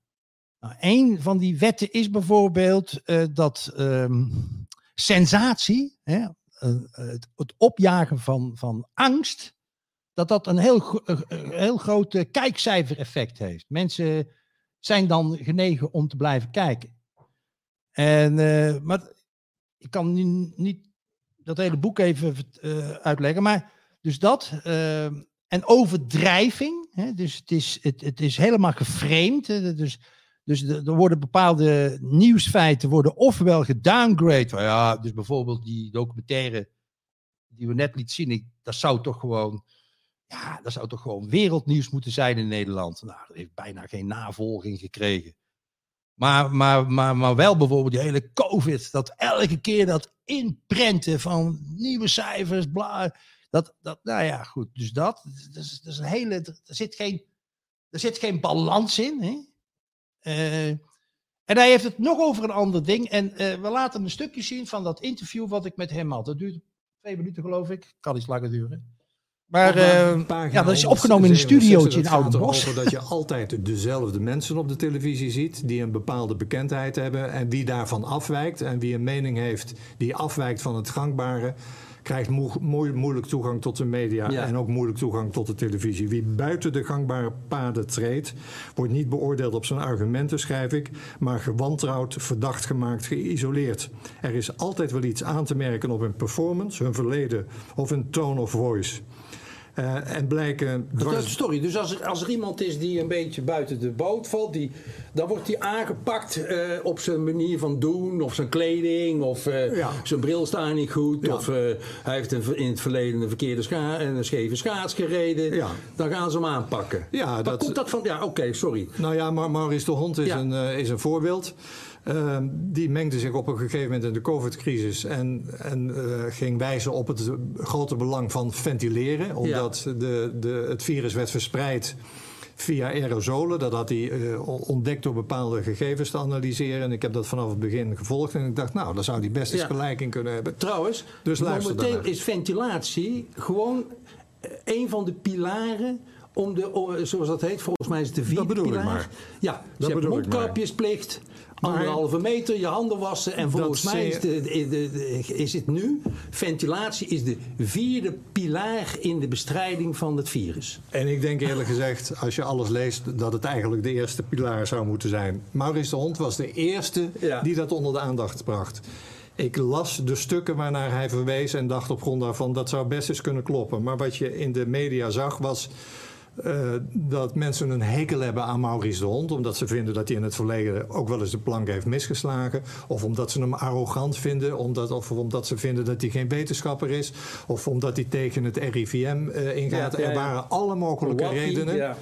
Nou, een van die wetten is bijvoorbeeld eh, dat ehm, sensatie, hè, eh, het, het opjagen van, van angst, dat dat een heel, eh, eh, heel groot eh, kijkcijfereffect heeft. Mensen zijn dan genegen om te blijven kijken. En, eh, maar ik kan nu niet dat hele boek even eh, uitleggen, maar dus dat. eh, en overdrijving, hè, dus het is, het, het is helemaal geframed. Dus dus er worden bepaalde nieuwsfeiten worden ofwel gedowngrade. Ja, dus bijvoorbeeld die documentaire die we net lieten zien. Dat zou toch gewoon, ja, dat zou toch gewoon wereldnieuws moeten zijn in Nederland. Nou, dat heeft bijna geen navolging gekregen. Maar, maar, maar, maar wel bijvoorbeeld die hele COVID. Dat elke keer dat inprenten van nieuwe cijfers, bla. Dat, dat, nou ja, goed. Dus dat. Dat is, dat een hele. Er zit geen, er zit geen balans in. Hè? Eh, en hij heeft het nog over een ander ding. En eh, we laten een stukje zien van dat interview wat ik met hem had. Dat duurt twee minuten, geloof ik. Kan iets langer duren. Maar pagina ja, dat is opgenomen in een 167, studiootje in Oudenbosch. dat je altijd dezelfde mensen op de televisie ziet die een bepaalde bekendheid hebben en wie daarvan afwijkt en wie een mening heeft die afwijkt van het gangbare krijgt moe- moe- moeilijk toegang tot de media Ja. en ook moeilijk toegang tot de televisie. Wie buiten de gangbare paden treedt, wordt niet beoordeeld op zijn argumenten, schrijf ik, maar gewantrouwd, verdacht gemaakt, geïsoleerd. Er is altijd wel iets aan te merken op hun performance, hun verleden of hun tone of voice. Eh, en blijken dwars- Sorry, dus als er, als er iemand is die een beetje buiten de boot valt, die, dan wordt hij aangepakt eh, op zijn manier van doen, of zijn kleding, of eh, Ja. zijn bril staat niet goed, Ja. of hij heeft een, in het verleden een verkeerde scha en een scheve schaats gereden. Ja. Dan gaan ze hem aanpakken. Ja, Waar dat- komt dat van? Ja, oké, sorry. Nou ja, maar Maurice de Hond is, een, is een voorbeeld. Ehm, die mengde zich op een gegeven moment in de COVID-crisis en, en eh, ging wijzen op het grote belang van ventileren, omdat de, de, het virus werd verspreid via aerosolen. Dat had hij eh, ontdekt door bepaalde gegevens te analyseren. En ik heb dat vanaf het begin gevolgd en ik dacht, nou, daar zou hij best eens Ja. gelijk in kunnen hebben. Trouwens, Dus momenteel is ventilatie gewoon eh, een van de pilaren om de, zoals dat heet, volgens mij is het de vierde bedoel ik pilaar. maar. Ja, je hebt maar. mondkapjesplicht, anderhalve meter, je handen wassen. En volgens mij is, zie de, de, de- de- is het nu, ventilatie is de vierde pilaar in de bestrijding van het virus. En ik denk eerlijk gezegd, als je alles leest, dat het eigenlijk de eerste pilaar zou moeten zijn. Maurice de Hond was de eerste Ja. die dat onder de aandacht bracht. Ik las de stukken waarnaar hij verwees en dacht op grond daarvan dat zou best eens kunnen kloppen. Maar wat je in de media zag was eh, dat mensen een hekel hebben aan Maurice de Hond. Omdat ze vinden dat hij in het verleden ook wel eens de plank heeft misgeslagen. Of omdat ze hem arrogant vinden. Omdat, of omdat ze vinden dat hij geen wetenschapper is. Of omdat hij tegen het RIVM eh, ingaat. Ja, ja, Er waren alle mogelijke redenen.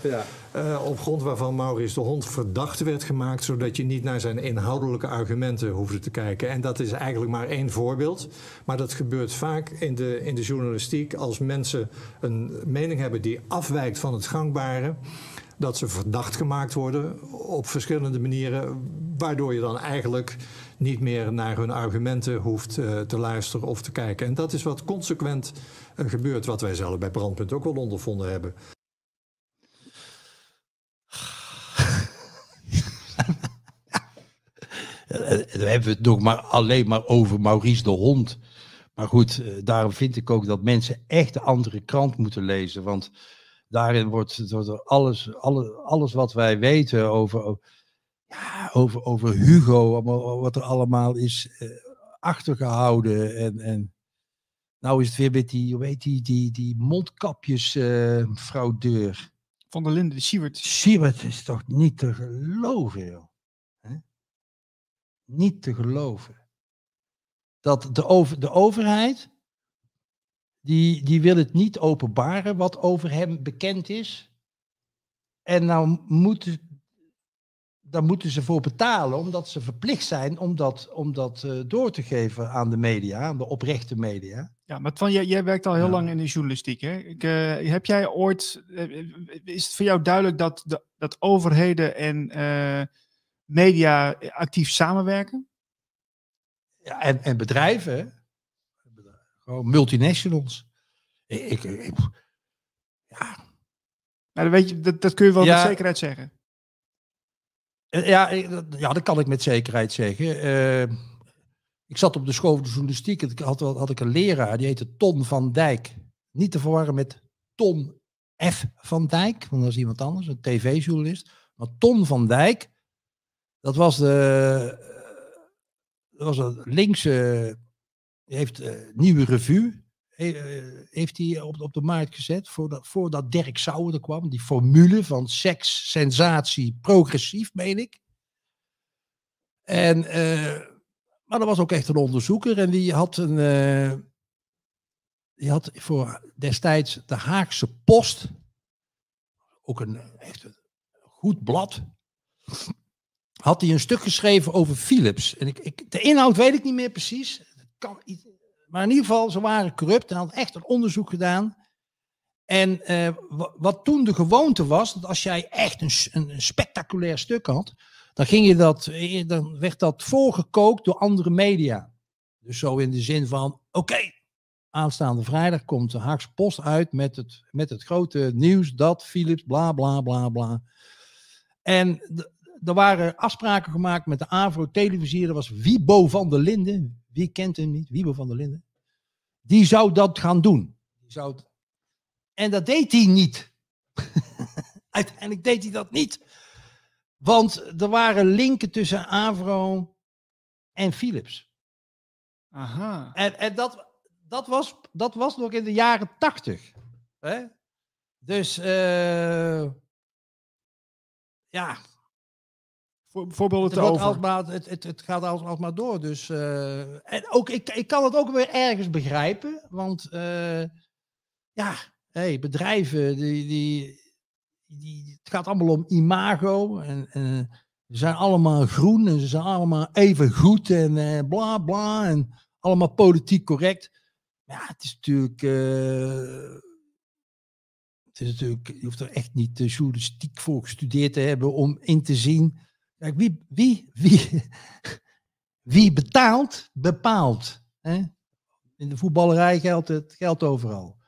Eh, op grond waarvan Maurice de Hond verdacht werd gemaakt. Zodat je niet naar zijn inhoudelijke argumenten hoefde te kijken. En dat is eigenlijk maar één voorbeeld. Maar dat gebeurt vaak in de, in de journalistiek. Als mensen een mening hebben die afwijkt van het gangbare. Dat ze verdacht gemaakt worden op verschillende manieren. Waardoor je dan eigenlijk niet meer naar hun argumenten hoeft eh, te luisteren of te kijken. En dat is wat consequent eh, gebeurt. Wat wij zelf bij Brandpunt ook wel ondervonden hebben. Dan hebben we het nog maar alleen maar over Maurice de Hond. Maar goed, eh, daarom vind ik ook dat mensen echt de andere krant moeten lezen. Want daarin wordt, wordt alles, alle, alles wat wij weten over, ja, over, over Hugo, wat er allemaal is eh, achtergehouden. En, en Nou is het weer met die, hoe heet die, die, die mondkapjes, eh fraudeur. Van der Linden, de Siewert. Siebert is toch niet te geloven, joh. Niet te geloven. Dat de, over, de overheid, die, die wil het niet openbaren wat over hem bekend is. En nou moeten, daar moeten ze voor betalen, omdat ze verplicht zijn om dat, om dat eh, door te geven aan de media, aan de oprechte media. Ja, maar Twan, jij, jij werkt al heel Ja. lang in de journalistiek. Hè? Ik, eh, heb jij ooit, eh, is het voor jou duidelijk dat, de, dat overheden en media actief samenwerken? Ja, en, en bedrijven, gewoon multinationals. Ik, ik, ik- ja, Nou, dat, weet je, dat, dat kun je wel Ja. met zekerheid zeggen. Eh, Ja, ja, dat kan ik met zekerheid zeggen. Eh, ik zat op de school van de journalistiek. en Ik had, had ik een leraar, die heette Ton van Dijk. Niet te verwarren met Ton F. van Dijk, want dat is iemand anders, een tv-journalist. Maar Ton van Dijk, dat was de eh, dat was een linkse, heeft een nieuwe revue, eh, eh, heeft hij op, op de markt gezet voordat, voordat Dirk Sauer er kwam. Die formule van seks, sensatie, progressief, meen ik. En, eh, maar dat was ook echt een onderzoeker en die had een, eh, die had voor destijds de Haagse Post, ook een, echt een goed blad, had hij een stuk geschreven over Philips. En ik, ik, de inhoud weet ik niet meer precies. Kan, maar in ieder geval, ze waren corrupt en had echt een onderzoek gedaan. En eh, wa- wat toen de gewoonte was, dat als jij echt een, een, spectaculair stuk had, dan, ging je dat, eh, dan werd dat voorgekookt door andere media. Dus zo in de zin van, oké, aanstaande vrijdag komt de Haagse Post uit met het, met het grote nieuws dat Philips bla bla bla bla. En er waren afspraken gemaakt met de Avro-televisie. Dat was Wiebo van der Linden. Wie kent hem niet? Wiebo van der Linden. Die zou dat gaan doen. Die zou En dat deed hij niet. *laughs* Uiteindelijk deed hij dat niet. Want er waren linken tussen Avro en Philips. Aha. En, en dat, dat, was, dat was nog in de jaren tachtig. Dus eh, ja, Voor, voorbeelden het, te over. alsmaar, het, het, het gaat als, alsmaar door. Dus, eh, en ook, ik, ik kan het ook weer ergens begrijpen. Want eh, ja, hey, bedrijven, die, die, die, het gaat allemaal om imago. En, en ze zijn allemaal groen en ze zijn allemaal even goed en eh, bla bla. En allemaal politiek correct. Ja, het is natuurlijk... het is natuurlijk, je hoeft er echt niet de journalistiek voor gestudeerd te hebben om in te zien Kijk, wie, wie, wie, *laughs* wie betaalt, bepaalt. Hè? In de voetballerij geldt het geldt overal.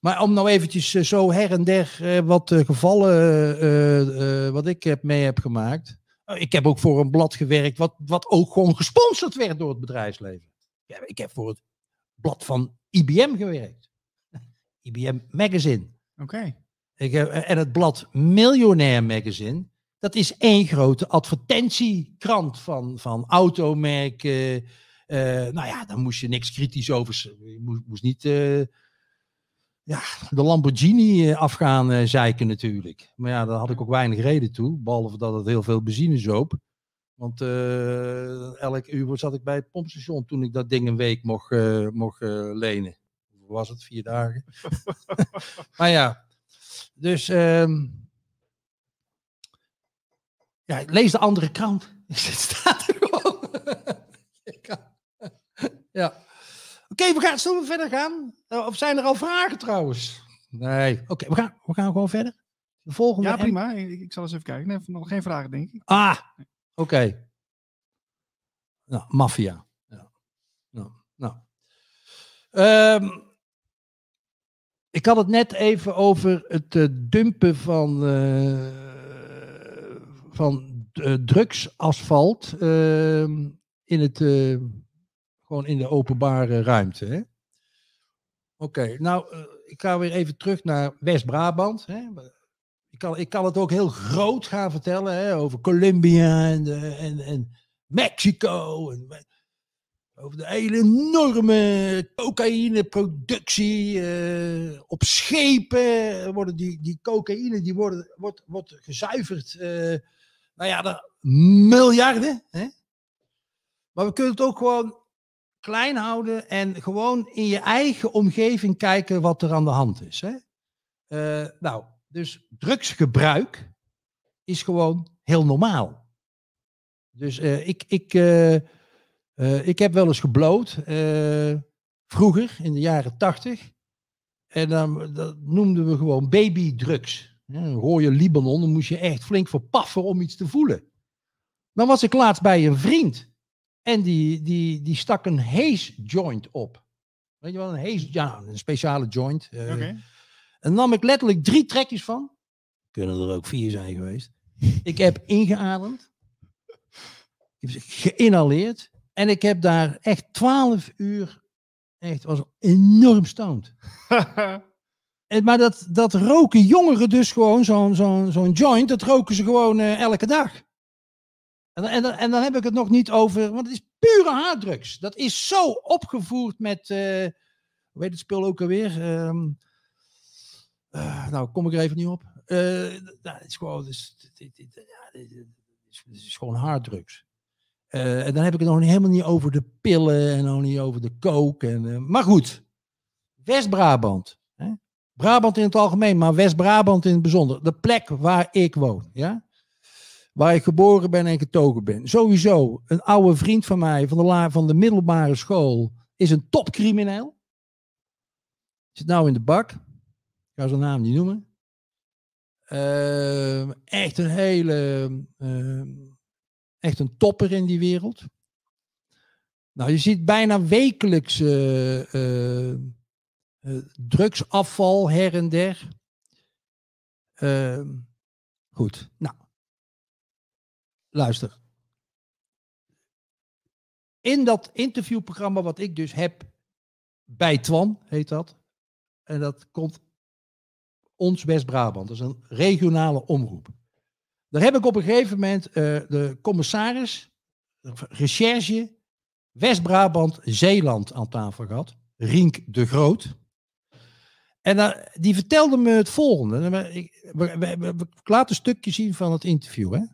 Maar om nou eventjes eh, zo her en der eh, wat eh, gevallen wat ik heb mee heb gemaakt. Eh, ik heb ook voor een blad gewerkt wat, wat ook gewoon gesponsord werd door het bedrijfsleven. Ja, ik heb voor het blad van IBM gewerkt. *laughs* IBM Magazine. Oké. Ik heb, en het blad Miljonair Magazine, dat is één grote advertentiekrant van, van automerken. eh, nou ja, daar moest je niks kritisch over. Je moest, niet eh, ja, de Lamborghini eh, af gaan zeiken natuurlijk. Maar ja, daar had ik ook weinig reden toe. Behalve dat het heel veel benzine zoop. Want elk uur zat ik bij het pompstation toen ik dat ding een week mocht, mocht lenen. Was het? Vier dagen. *laughs* maar ja, dus ehm, ja, lees de andere krant. *laughs* Het staat er gewoon. *laughs* ja. Oké, we gaan, zullen we verder gaan? Eh, Of zijn er al vragen trouwens? Nee. Oké, we, gaan, we gaan gewoon verder. De volgende. Ja, prima. Ik, ik zal eens even kijken. Nee, nog geen vragen, denk ik. Ah, oké. Nou, maffia. Ja. Nou, nou. Ik had het net even over het eh, dumpen van, eh, van eh, drugsasfalt ehm, in het, eh, gewoon in de openbare ruimte. Oké, nou, eh, ik ga weer even terug naar West-Brabant. Ik kan, ik kan het ook heel groot gaan vertellen hè, over Colombia en, en, en Mexico. En, over de hele enorme cocaïneproductie. eh op schepen worden die, die cocaïne die worden, wordt, wordt gezuiverd. Nou ja, de miljarden. Hè? Maar we kunnen het ook gewoon klein houden en gewoon in je eigen omgeving kijken wat er aan de hand is. Hè? Eh, nou, dus drugsgebruik is gewoon heel normaal. Dus eh, ik, ik, eh, ik heb wel eens gebloot, vroeger in de jaren tachtig. En dan noemden we gewoon babydrugs. Een rode Libanon, dan moest je echt flink verpaffen om iets te voelen. Dan was ik laatst bij een vriend. En die, die, die stak een haze joint op. Weet je wel, een haze, ja, een speciale joint. eh, en nam ik letterlijk drie trekjes van. Kunnen er ook vier zijn geweest. Ik heb ingeademd. Ik heb geïnhaleerd. En ik heb daar echt twaalf uur, echt, was enorm stoned. *laughs* Maar dat, dat roken jongeren dus gewoon, zo'n zo'n zo'n joint, dat roken ze gewoon eh, elke dag. En, en, en dan heb ik het nog niet over, want het is pure harddrugs. Dat is zo opgevoerd met, eh hoe heet het spul ook alweer? Eh, nou, kom ik er even niet op. Nou, het is gewoon, het is, gewoon harddrugs. En dan heb ik het nog helemaal niet over de pillen en nog niet over de coke. En, maar goed, West-Brabant. Brabant in het algemeen, maar West-Brabant in het bijzonder. De plek waar ik woon. Ja? Waar ik geboren ben en getogen ben. Sowieso, een oude vriend van mij van de, la, van de middelbare school is een topcrimineel. Zit nou in de bak. Ik ga zijn naam niet noemen. Ehm, echt een hele. ehm, echt een topper in die wereld. Nou, je ziet bijna wekelijks eh, eh, drugsafval her en der. Ehm, goed, nou. Luister. In dat interviewprogramma wat ik dus heb bij Twan, heet dat. En dat komt ons West-Brabant. Dat is een regionale omroep. Daar heb ik op een gegeven moment eh, de commissaris, recherche, West-Brabant, Zeeland aan tafel gehad. Rink de Groot. En die vertelde me het volgende. En we- Ik, we, een stukje zien van het interview. Hè?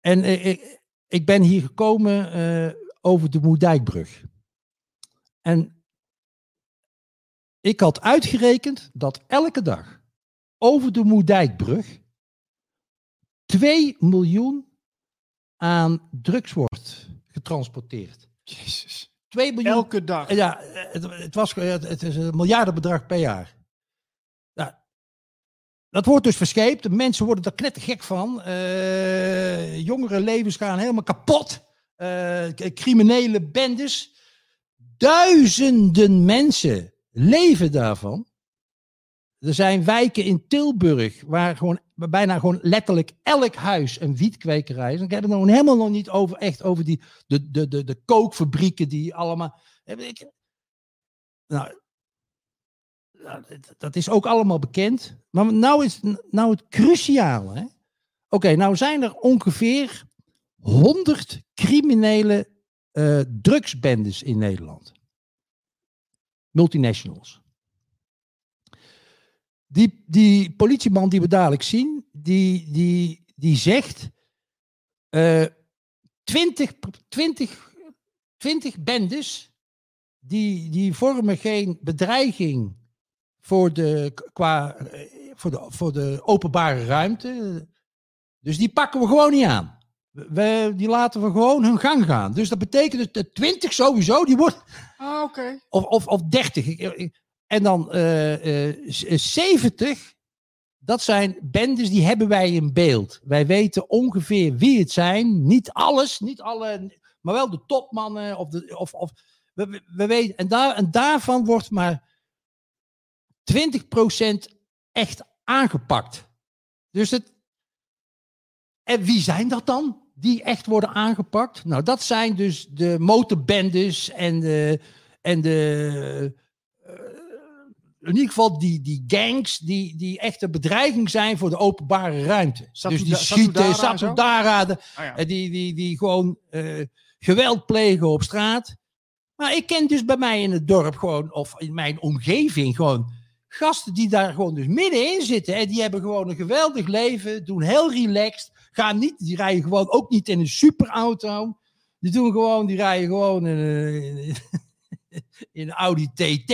En eh, ik, ik ben hier gekomen eh, over de Moerdijkbrug. En ik had uitgerekend dat elke dag over de Moerdijkbrug 2 miljoen aan drugs wordt getransporteerd. Jezus. 2 miljoen. Elke dag. Ja, het, het, was, het het is een miljardenbedrag per jaar. Nou, dat wordt dus verscheept. De mensen worden er knettergek van. Eh jongere levens gaan helemaal kapot. Eh, criminele bendes. Duizenden mensen leven daarvan. Er zijn wijken in Tilburg waar gewoon bijna gewoon letterlijk elk huis een wietkwekerij is. Ik heb het nog helemaal nog niet over echt over die de, de, de, de kookfabrieken die allemaal. Ik, nou, nou, dat- is ook allemaal bekend. Maar nou is nou het cruciale. Oké, nou zijn er ongeveer 100 criminele eh, drugsbendes in Nederland. Multinationals. Die, die politieman die we dadelijk zien, die, die, die zegt eh 20, 20, 20 bendes die, die vormen geen bedreiging voor de, qua, eh, voor, de, voor de openbare ruimte. Dus die pakken we gewoon niet aan. We, die laten we gewoon hun gang gaan. Dus dat betekent dat de 20 sowieso, die wordt, Ah, oké. of, of, of 30. En dan eh, eh, z- eh, 70, dat zijn bendes die hebben wij in beeld. Wij weten ongeveer wie het zijn. Niet alles, niet alle, maar wel de topmannen. Of de, of, of, we, we- we weten, en, daar, en daarvan wordt maar 20% echt aangepakt. Dus het. En wie zijn dat dan? Die echt worden aangepakt? Nou, dat zijn dus de motorbendes en de. En de in ieder geval die, die gangs die, die echt een bedreiging zijn voor de openbare ruimte. Satu- dus die schieten? Satudara, Ah, ja. en die, die, die gewoon eh, geweld plegen op straat. Maar ik ken dus bij mij in het dorp gewoon, of in mijn omgeving gewoon, gasten die daar gewoon dus middenin zitten. En die hebben gewoon een geweldig leven, doen heel relaxed. Gaan niet, die rijden gewoon ook niet in een superauto. Die doen gewoon, die rijden gewoon in, *laughs* in een Audi TT.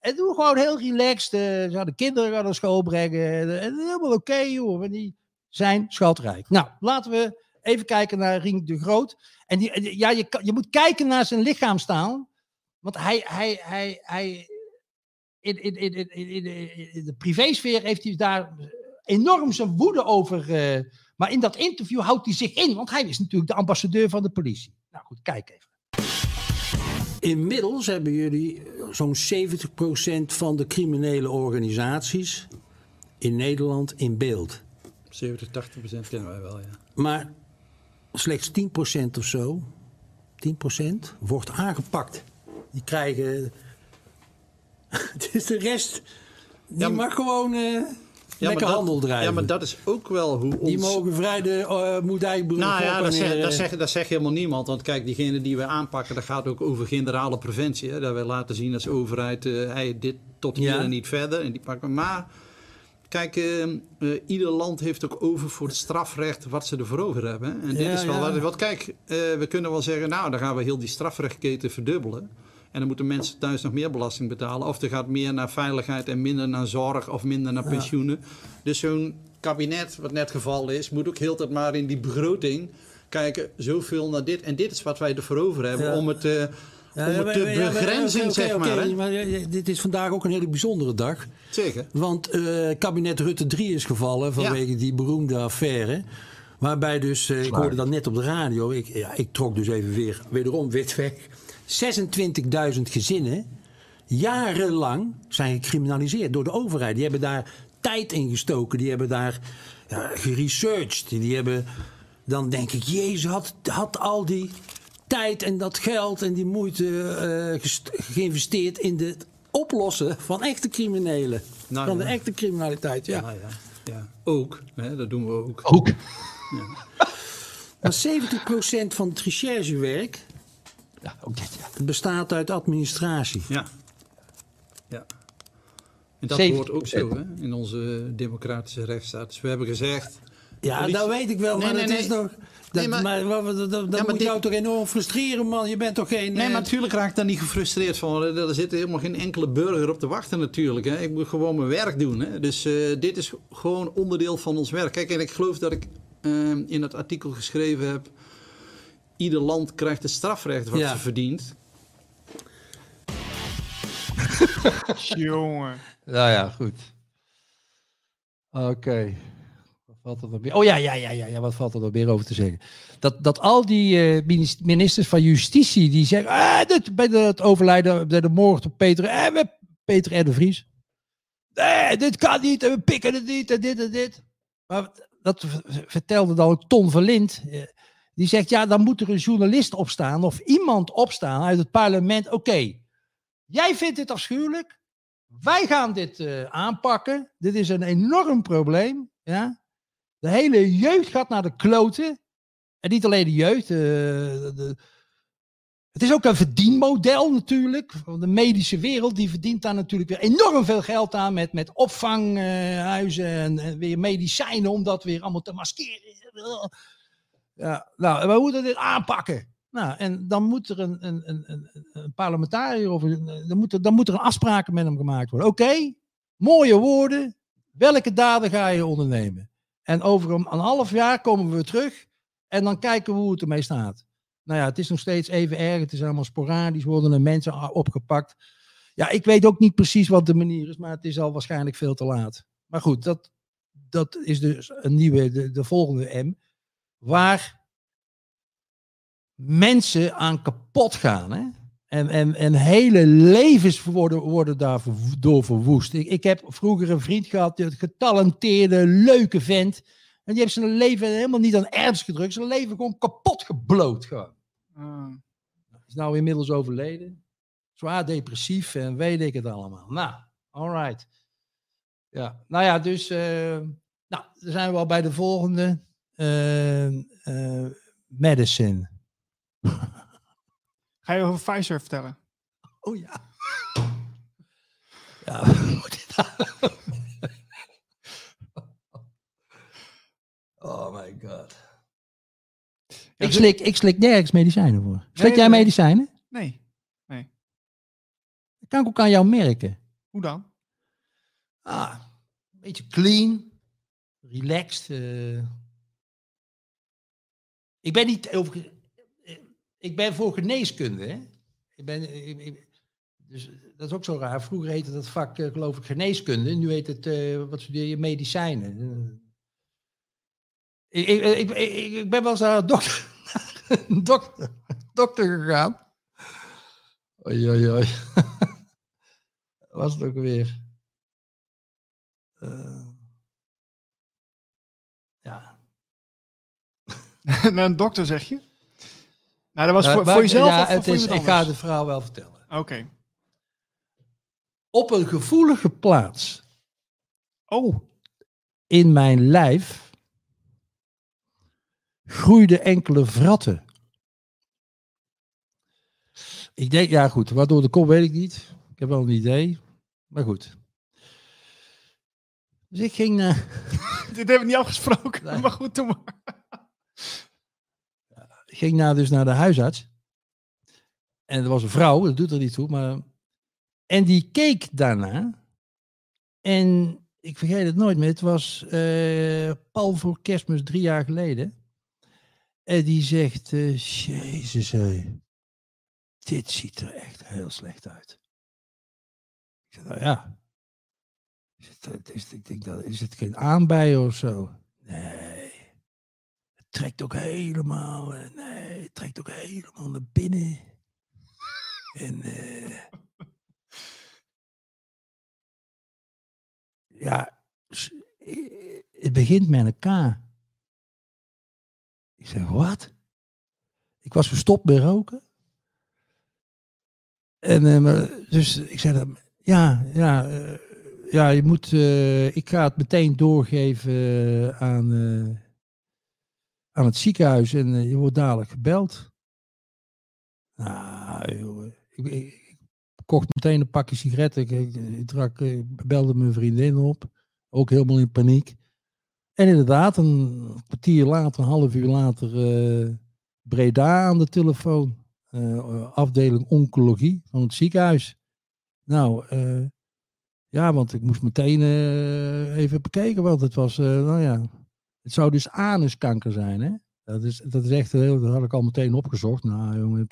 En doen gewoon heel relaxed. eh, ze de kinderen naar school brengen. En helemaal oké, joh. En die zijn schatrijk. Nou, laten we even kijken naar Rink de Groot. En die, die- ja, je, je moet kijken naar zijn lichaamstaal. Want hij, hij, hij, hij in, in, in, in, de privésfeer heeft hij daar enorm zijn woede over. eh, maar in dat interview houdt hij zich in, want hij is natuurlijk de ambassadeur van de politie. Nou goed, kijk even. Inmiddels hebben jullie zo'n 70% van de criminele organisaties in Nederland in beeld. 70, 80 procent kennen wij wel, ja. Maar slechts 10% of zo, 10% wordt aangepakt. Die krijgen. *laughs* Het is de rest. Die Ja, maar- mag gewoon eh, lekker dat, handel drijven. Ja, maar dat is ook wel hoe ons... Die mogen vrij de uh, moedijbrug Nou ja, dat en zegt neer, dat eh, zeg, dat zegt helemaal niemand. Want kijk, diegene die we aanpakken, dat gaat ook over generale preventie. Hè? Dat wij laten zien als overheid, eh hey, dit tot hier Ja. en niet verder. En die pakken. Maar kijk, eh, eh, ieder land heeft ook over voor het strafrecht wat ze ervoor over hebben. En dit Ja, is wel ja. wat. Want kijk, eh, we kunnen wel zeggen, nou, dan gaan we heel die strafrechtketen verdubbelen. En dan moeten mensen thuis nog meer belasting betalen. Of er gaat meer naar veiligheid en minder naar zorg of minder naar pensioenen. Dus zo'n kabinet, wat net gevallen is, moet ook heel tijd maar in die begroting kijken. Zoveel naar dit. En dit is wat wij ervoor over hebben Ja. om het, eh, Ja, om het te ja, begrenzen, zeg maar. hè. maar dit is vandaag ook een hele bijzondere dag. Zeker. Want eh, kabinet Rutte 3 is gevallen vanwege die beroemde affaire. Waarbij dus, eh, ik hoorde dat net op de radio, ik, ik trok dus even weer, wederom wit weg. 26.000 gezinnen, jarenlang zijn gecriminaliseerd door de overheid. Die hebben daar tijd in gestoken, die hebben daar ja, geresearched. Die hebben, dan denk ik, jezus, had, had al die tijd en dat geld en die moeite eh, geïnvesteerd in het oplossen van echte criminelen. Nou, van ja. de echte criminaliteit, ja. Ja, ja. ja. Ook. Hè, dat doen we ook. Ook. Maar 70% van het recherchewerk Ja, ook dit, ja. bestaat uit administratie. Ja. ja. En dat 70%. hoort ook zo hè, in onze democratische rechtsstaat. Dus we hebben gezegd. Ja, Politie- dat weet ik wel, maar nee, dat is nog... Dat, Nee, maar- maar, wat- wat- dat, dat moet dit- jou toch enorm frustreren, man. Je bent toch geen... Nee, eh, maar natuurlijk raak ik daar niet gefrustreerd van. Er zit helemaal geen enkele burger op te wachten natuurlijk. Hè. Ik moet gewoon mijn werk doen. Hè. Dus eh, dit is gewoon onderdeel van ons werk. Kijk, en ik geloof dat ik eh, in het artikel geschreven heb... Ieder land krijgt het strafrecht wat Ja. ze verdient. Jongen. Nou ja, goed. Oké. Wat valt er nog meer? Oh ja, ja, ja, ja, ja, wat valt er nog meer over te zeggen? Dat, dat al die eh, minis- ministers van Justitie die zeggen, ah, dit, bij de- het overlijden, bij de moord op Peter, eh, we- Peter R. de Vries. Nee, dit kan niet, en we pikken het niet, en dit en dit. Maar dat vertelde dan ook Ton Verlind. eh, Die zegt, ja, dan moet er een journalist opstaan of iemand opstaan uit het parlement. Oké, jij vindt dit afschuwelijk. Wij gaan dit eh, aanpakken. Dit is een enorm probleem. Ja? De hele jeugd gaat naar de kloten. En niet alleen de jeugd. eh, de, het is ook een verdienmodel natuurlijk. De medische wereld die verdient daar natuurlijk weer enorm veel geld aan. Met, met opvanghuizen en, en weer medicijnen om dat weer allemaal te maskeren. Ja, nou, we moeten dit aanpakken. Nou, en dan moet er een, een, een, een, parlementariër of dan, moet er, dan moet er een afspraak met hem gemaakt worden. Oké, mooie woorden. Welke daden ga je ondernemen? En over een, half jaar komen we terug en dan kijken we hoe het ermee staat. Nou ja, het is nog steeds even erg. Het is allemaal sporadisch, worden er mensen opgepakt. Ja, ik weet ook niet precies wat de manier is, maar het is al waarschijnlijk veel te laat. Maar goed, dat, dat is dus een nieuwe, de, de volgende M. Waar mensen aan kapot gaan. Hè? En, en, en hele levens worden, worden daardoor verwoest. Ik, ik heb vroeger een vriend gehad, een getalenteerde, leuke vent. En die heeft zijn leven helemaal niet aan erns gedrukt. Zijn leven gewoon kapot gebloot. Gewoon. Ah. Is nou inmiddels overleden. Zwaar depressief en weet ik het allemaal. Nou, alright. Ja, nou ja, dus... eh, nou, dan zijn we al bij de volgende. Eh, eh, medicine. *laughs* Ga je over Pfizer vertellen? Oh ja. *laughs* Ja? *laughs* Oh my god. Ik slik, ik slik nergens medicijnen voor. Slik Nee, jij nee. medicijnen? Nee. Dat kan ik ook aan jou merken. Hoe dan? Ah, een beetje clean, relaxed. eh. Ik ben niet over. eh, Ik ben voor geneeskunde. Hè? Ik ben, ik- dus dat is ook zo raar. Vroeger heette dat vak, eh, geloof ik, geneeskunde. Nu heet het, eh, wat studeer je, medicijnen. Eh, Ik, ik, ik, ben wel eens naar een dokter, *laughs* dokter, dokter gegaan. Oei, oei, *laughs* was het ook weer? Eh, *laughs* Naar een dokter zeg je? Nou, dat was voor, maar- voor jezelf ja, of het voor is, Ik ga de verhaal wel vertellen. Oké. Op een gevoelige plaats Oh, in mijn lijf groeiden enkele vratten. Ik denk, ja goed, waardoor de kom weet ik niet. Ik heb wel een idee, maar goed. Dus ik ging naar... *laughs* dit hebben we niet afgesproken. Nee. Maar goed, doe maar. Ging naar, dus naar de huisarts. En er was een vrouw, dat doet er niet toe, maar... En die keek daarna. En ik vergeet het nooit meer, het was eh pal voor kerstmis drie jaar geleden. En die zegt, eh, jezus hé, dit ziet er echt heel slecht uit. Ik zeg, nou ja. Ik denk, dat, is het geen aanbijen of zo? Nee. Trekt ook helemaal, eh, nee, het trekt ook helemaal naar binnen. En eh, ja, het begint met een K. Ik zeg, wat? Ik was gestopt met roken. En eh, dus ik zei ja, ja, ja, je moet, ik ga het meteen doorgeven aan, aan het ziekenhuis en eh, je wordt dadelijk gebeld. Nou, ik, kocht meteen een pakje sigaretten. Ik, ik, drak, eh, belde mijn vriendin op, ook helemaal in paniek. En inderdaad, een kwartier later, een half uur later, eh, Breda aan de telefoon. Afdeling oncologie van het ziekenhuis. Nou, ja, want ik moest meteen even bekeken, want het was, nou ja, het zou dus anuskanker zijn, hè? Dat is, dat is echt heel, dat had ik al meteen opgezocht. Nou, jongen.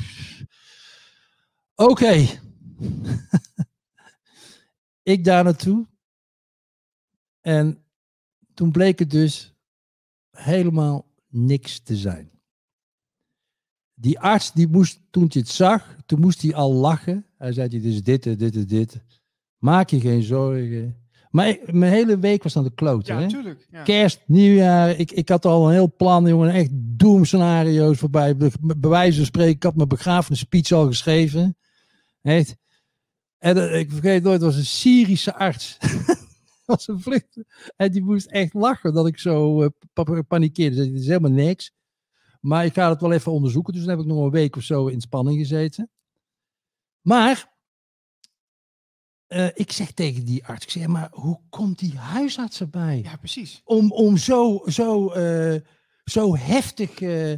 Oké. *laughs* ik daar naartoe. En toen bleek het dus helemaal niks te zijn. Die arts, die moest, toen hij het zag, toen moest hij al lachen. Hij zei, dit is dit, dit dit. Maak je geen zorgen. Maar ik- mijn hele week was aan de kloten. Ja, hè? natuurlijk. Ja. Kerst, nieuwjaar. Ik, ik had al een heel plan, jongen. Echt doemscenario's voorbij. Be, bij wijze van spreken, ik had mijn begrafenisspeech al geschreven. Echt. En eh, ik vergeet nooit, het was een Syrische arts. *laughs* was een vlucht. En die moest echt lachen dat ik zo eh, pa- panikeerde. Zei, Dit is helemaal niks. Maar ik ga het wel even onderzoeken. Dus dan heb ik nog een week of zo in spanning gezeten. Maar eh, ik zeg tegen die arts, ik zeg, maar hoe komt die huisarts erbij? ja, precies. om, om zo, zo, eh, zo heftig. eh,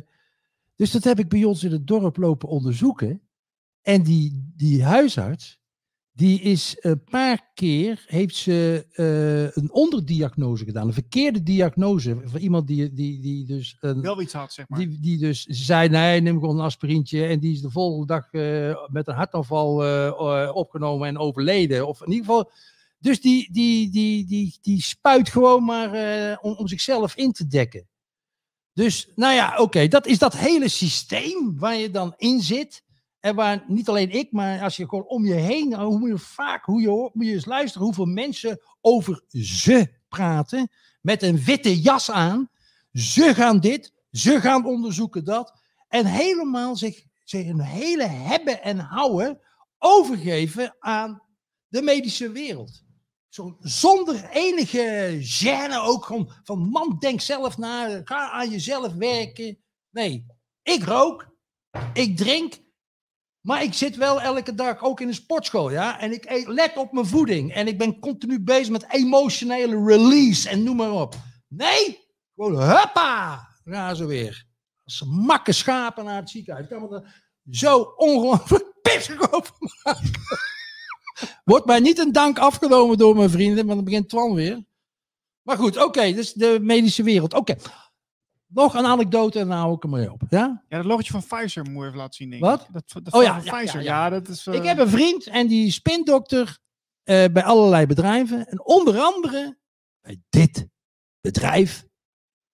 dus dat heb ik bij ons in het dorp lopen onderzoeken. En die, die huisarts, die is een paar keer, heeft ze eh, een onderdiagnose gedaan. Een verkeerde diagnose. Voor iemand die, die, die dus een, Wel iets had, zeg maar. die, die dus ze zei, nee, neem gewoon een aspirintje. En die is de volgende dag eh, met een hartaanval eh, eh, opgenomen en overleden. Of in ieder geval... Dus die, die, die, die, die spuit gewoon maar eh, om, om zichzelf in te dekken. Dus, nou ja, oké, dat is dat hele systeem waar je dan in zit. En waar niet alleen ik, maar als je gewoon om je heen, nou, hoe je vaak, hoe je hoort, je eens luisteren hoeveel mensen over ze praten. Met een witte jas aan. Ze gaan dit, ze gaan onderzoeken dat. En helemaal zich, zich een hele hebben en houden overgeven aan de medische wereld. Zo, zonder enige gêne ook gewoon van man, denk zelf na, ga aan jezelf werken. Nee, ik rook, ik drink Maar ik zit wel elke dag ook in een sportschool, ja. En ik let op mijn voeding. En ik ben continu bezig met emotionele release en noem maar op. Nee, gewoon huppa, gaan ze weer. Als makke schapen naar het ziekenhuis. Ik kan me er zo ongelooflijk *laughs* pissig over maken. Wordt mij niet een dank afgenomen door mijn vrienden, want dan begint Twan weer. Maar goed, oké, dus de medische wereld. Oké. Nog een anekdote en dan hou ik maar op. Ja? Ja, dat logotje van Pfizer moet je even laten zien, denk Wat? ik. Dat, dat Oh ja, Pfizer. ja, Ja, ja. dat is... eh, Ik heb een vriend en die spindokter eh, bij allerlei bedrijven. En onder andere bij dit bedrijf,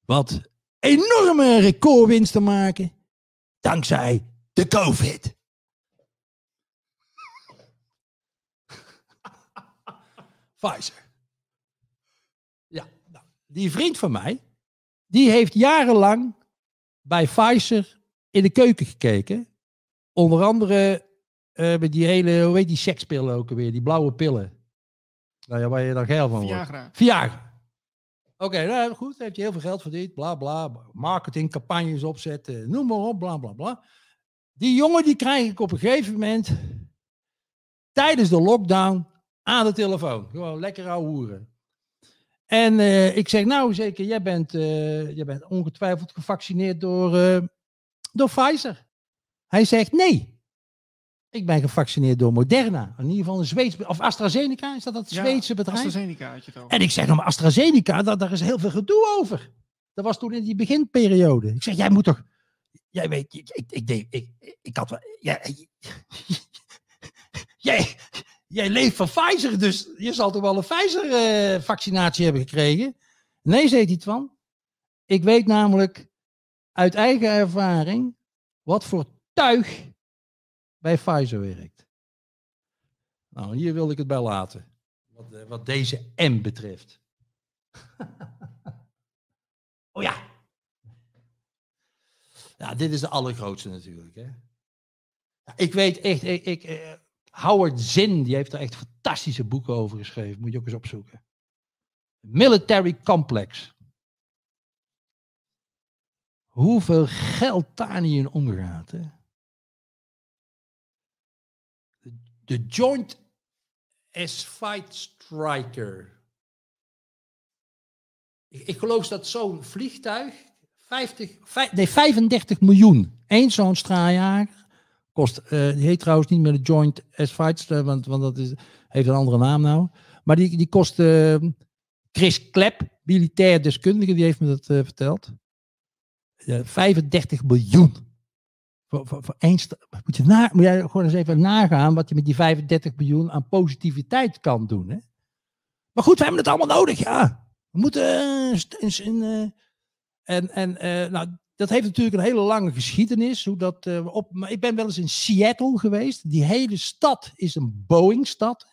wat enorme recordwinsten maken dankzij de COVID. *laughs* Pfizer. Ja, nou, die vriend van mij, die heeft jarenlang bij Pfizer in de keuken gekeken. Onder andere eh, met die hele, hoe heet die sekspillen ook alweer, die blauwe pillen. Nou ja, waar je dan geil van wordt. Viagra. Viagra. Oké, nou goed, heeft hij heel veel geld verdiend, bla bla, marketingcampagnes opzetten, noem maar op, bla bla bla. Die jongen die krijg ik op een gegeven moment tijdens de lockdown aan de telefoon. Gewoon lekker ouwe hoeren. En eh, ik zeg, nou zeker, jij bent, eh, jij bent ongetwijfeld gevaccineerd door, eh, door Pfizer. Hij zegt, nee. Ik ben gevaccineerd door Moderna. In ieder geval een Zweeds... Of AstraZeneca, is dat dat Ja, Zweedse bedrijf? AstraZeneca had je het over. En ik zeg, nou maar AstraZeneca, daar, daar is heel veel gedoe over. Dat was toen in die beginperiode. Ik zeg, jij moet toch... Jij weet, ik, ik, ik, ik, ik, ik had wel... Jij, *laughs* jij, jij leeft van Pfizer, dus je zal toch wel een Pfizer-vaccinatie hebben gekregen? Nee, zei hij van. Ik weet namelijk uit eigen ervaring wat voor tuig bij Pfizer werkt. Nou, hier wil ik het bij laten. Wat, eh, wat deze M betreft. *laughs* oh ja. Ja, dit is de allergrootste natuurlijk. Hè? Ik weet echt, ik, ik, eh, Howard Zinn, die heeft er echt fantastische boeken over geschreven. Moet je ook eens opzoeken. Military Complex. Hoeveel geld daar niet in omgaat. Hè? De Joint Fight Striker. Ik, geloof dat zo'n vliegtuig 50, vijf- nee, 35 miljoen. Eén zo'n straaljager kost. eh, die heet trouwens niet meer de Joint Fight Striker, want, want dat is, heeft een andere naam nou. Maar die, die kost. eh, Chris Klep, militair deskundige, die heeft me dat eh, verteld. Eh, 35 miljoen. Voor, voor, voor één moet, je na, moet jij gewoon eens even nagaan wat je met die 35 miljoen aan positiviteit kan doen. Hè? Maar goed, we hebben het allemaal nodig, ja. We moeten. een- eh, en en nou, dat heeft natuurlijk een hele lange geschiedenis. Hoe dat, eh, op, maar ik ben wel eens in Seattle geweest. Die hele stad is een Boeing-stad.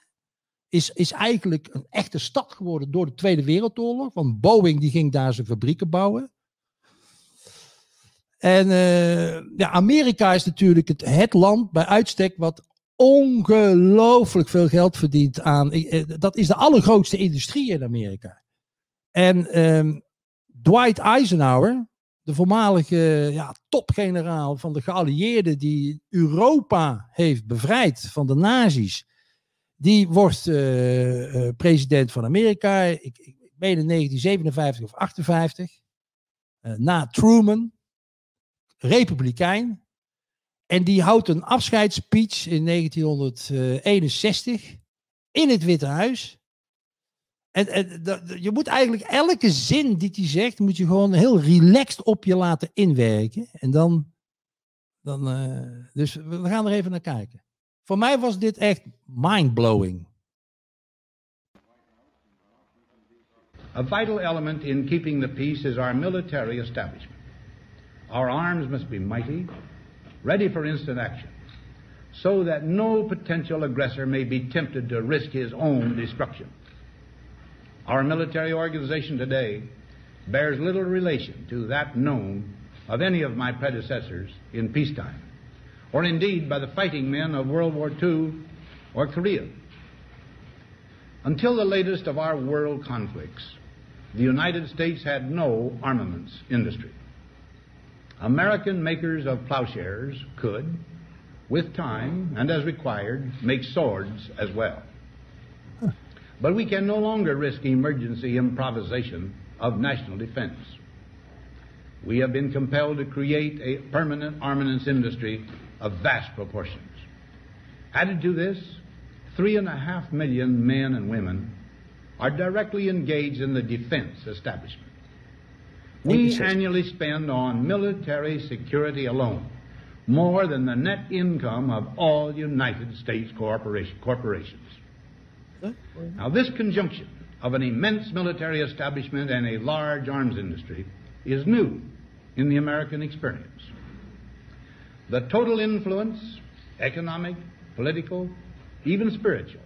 Is, is eigenlijk een echte stad geworden door de Tweede Wereldoorlog. Want Boeing die ging daar zijn fabrieken bouwen. En eh, ja, Amerika is natuurlijk het, land bij uitstek wat ongelooflijk veel geld verdient aan. eh, Dat is de allergrootste industrie in Amerika. En ehm, Dwight Eisenhower, de voormalige ja, topgeneraal van de geallieerden die Europa heeft bevrijd van de nazi's, die wordt eh, eh, president van Amerika. Ik, ik, meen in 1957 of 58. eh, na Truman republikein. En die houdt een afscheidsspeech in 1961 in het Witte Huis. En, en je moet eigenlijk elke zin die hij zegt, moet je gewoon heel relaxed op je laten inwerken. En dan, dan eh, dus we gaan er even naar kijken. Voor mij was dit echt mindblowing. A vital element in keeping the peace is our military establishment. Our arms must be mighty, ready for instant action, so that no potential aggressor may be tempted to risk his own destruction. Our military organization today bears little relation to that known of any of my predecessors in peacetime, or indeed by the fighting men of World War II or Korea. Until the latest of our world conflicts, the United States had no armaments industry. American makers of plowshares could, with time and as required, make swords as well. But we can no longer risk emergency improvisation of national defense. We have been compelled to create a permanent armaments industry of vast proportions. Added to this, three and a half million men and women are directly engaged in the defense establishment. We annually spend on military security alone more than the net income of all United States corporation, corporations. Now, this conjunction of an immense military establishment and a large arms industry is new in the American experience. The total influence, economic, political, even spiritual,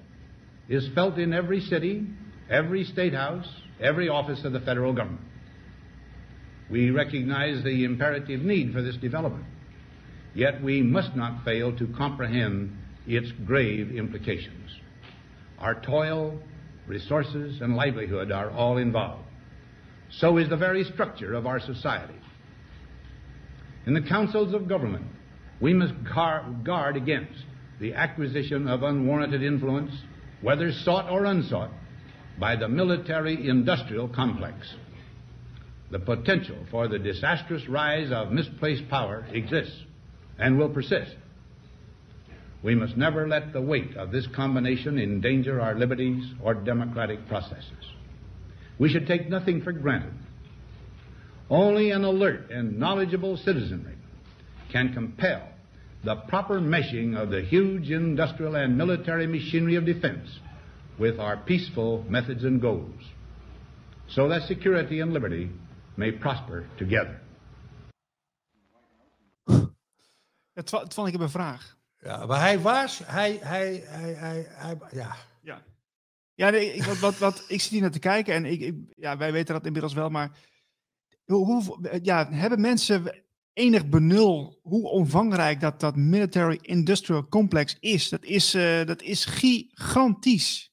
is felt in every city, every state house, every office of the federal government. We recognize the imperative need for this development, yet we must not fail to comprehend its grave implications. Our toil, resources, and livelihood are all involved. So is the very structure of our society. In the councils of government, we must guard against the acquisition of unwarranted influence, whether sought or unsought, by the military industrial complex. The potential for the disastrous rise of misplaced power exists and will persist. We must never let the weight of this combination endanger our liberties or democratic processes. We should take nothing for granted. Only an alert and knowledgeable citizenry can compel the proper meshing of the huge industrial and military machinery of defense with our peaceful methods and goals, so that security and liberty may prosper together. Het, het vond ik een vraag. Ja, maar hij was, hij, hij, hij, hij, hij ja. Ja, ja nee, ik, wat, wat, wat, ik zit hier naar te kijken en ik, ik, ja, wij weten dat inmiddels wel, maar hoe, hoe, ja, hebben mensen enig benul hoe omvangrijk dat, dat military industrial complex is? Dat is, uh, dat is gigantisch.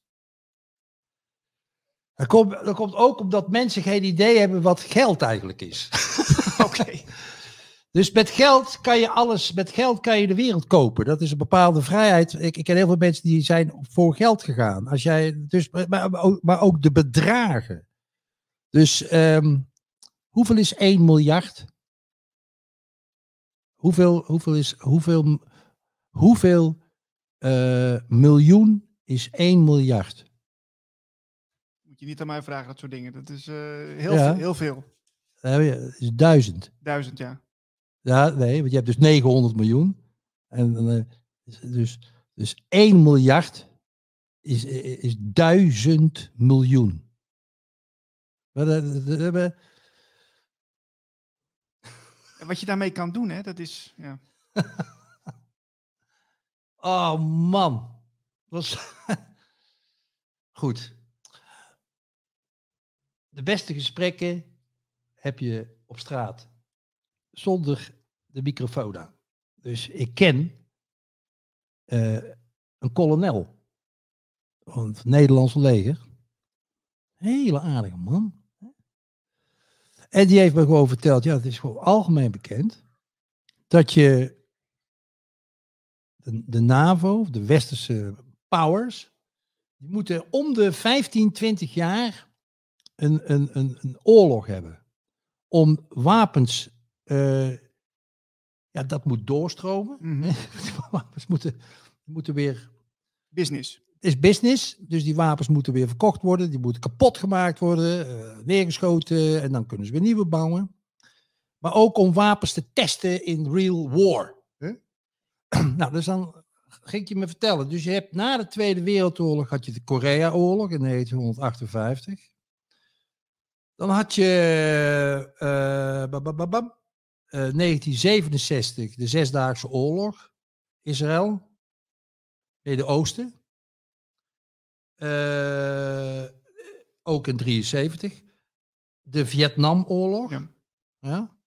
Dat komt, dat komt ook omdat mensen geen idee hebben wat geld eigenlijk is. *laughs* Oké. Dus met geld kan je alles, met geld kan je de wereld kopen. Dat is een bepaalde vrijheid. Ik, ik ken heel veel mensen die zijn voor geld gegaan. Als jij, dus, maar, maar ook de bedragen. Dus um, hoeveel is 1 miljard? Hoeveel, hoeveel is, hoeveel, hoeveel uh, miljoen is 1 miljard? Moet je niet aan mij vragen, dat soort dingen. Dat is uh, heel, ja. veel, heel veel. Dat is duizend. Duizend, ja. Ja, nee, want je hebt dus 900 miljoen. En uh, dus, dus 1 miljard is, is duizend miljoen. En wat je daarmee kan doen, hè, dat is. Ja. *laughs* oh man. Was *laughs* Goed. De beste gesprekken heb je op straat zonder de microfoon aan. Dus ik ken uh, een kolonel van het Nederlandse leger. Hele aardige man. En die heeft me gewoon verteld, ja, het is gewoon algemeen bekend, dat je de, de NAVO, de westerse powers, die moeten om de 15, 20 jaar een, een, een, een oorlog hebben. Om wapens uh, ja, dat moet doorstromen. Mm -hmm. *laughs* wapens moeten, moeten weer. Business. Het is business, dus die wapens moeten weer verkocht worden, die moeten kapot gemaakt worden, uh, neergeschoten en dan kunnen ze weer nieuwe bouwen. Maar ook om wapens te testen in real war. Huh? *clears throat* nou, dus dan ging ik je me vertellen. Dus je hebt na de Tweede Wereldoorlog had je de Korea-oorlog in 1958. Dan had je uh, 1967, eh, de Zesdaagse Oorlog, Israël, Midden-Oosten. Uh, ook in 73. De Vietnamoorlog. Ja. ja?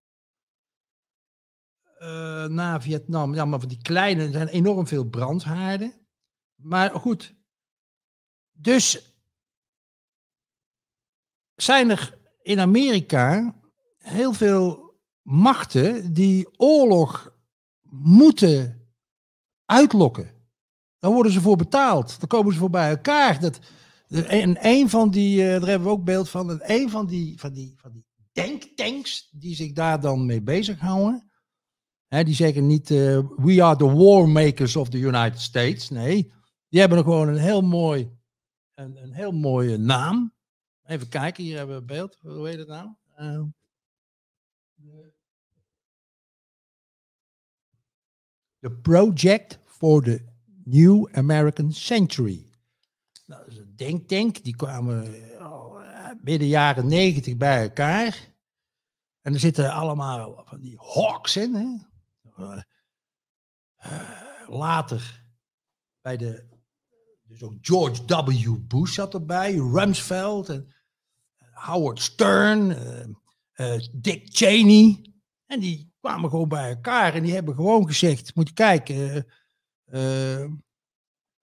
Uh, na Vietnam, ja, maar van die kleine, er zijn enorm veel brandhaarden. Maar goed. Dus zijn er in Amerika heel veel machten die oorlog moeten uitlokken. Dan worden ze voor betaald. Dan komen ze voor bij elkaar. Dat, en een van die, uh, daar hebben we ook beeld van, en een van die, van die, van die denktanks die zich daar dan mee bezighouden. Hè, die zeggen niet, uh, we are the war makers of the United States. Nee, die hebben gewoon een heel mooi, een, een heel mooie naam. Even kijken, hier hebben we beeld. Hoe heet het nou? Uh, the Project for the New American Century. Nou, dat is een denktank, die kwamen oh, midden jaren negentig bij elkaar. En er zitten allemaal van die hawks in. Hè? Uh, later bij de. Dus ook George W. Bush zat erbij, Rumsfeld en Howard Stern, uh, Dick Cheney. En die kwamen gewoon bij elkaar en die hebben gewoon gezegd: Moet je kijken,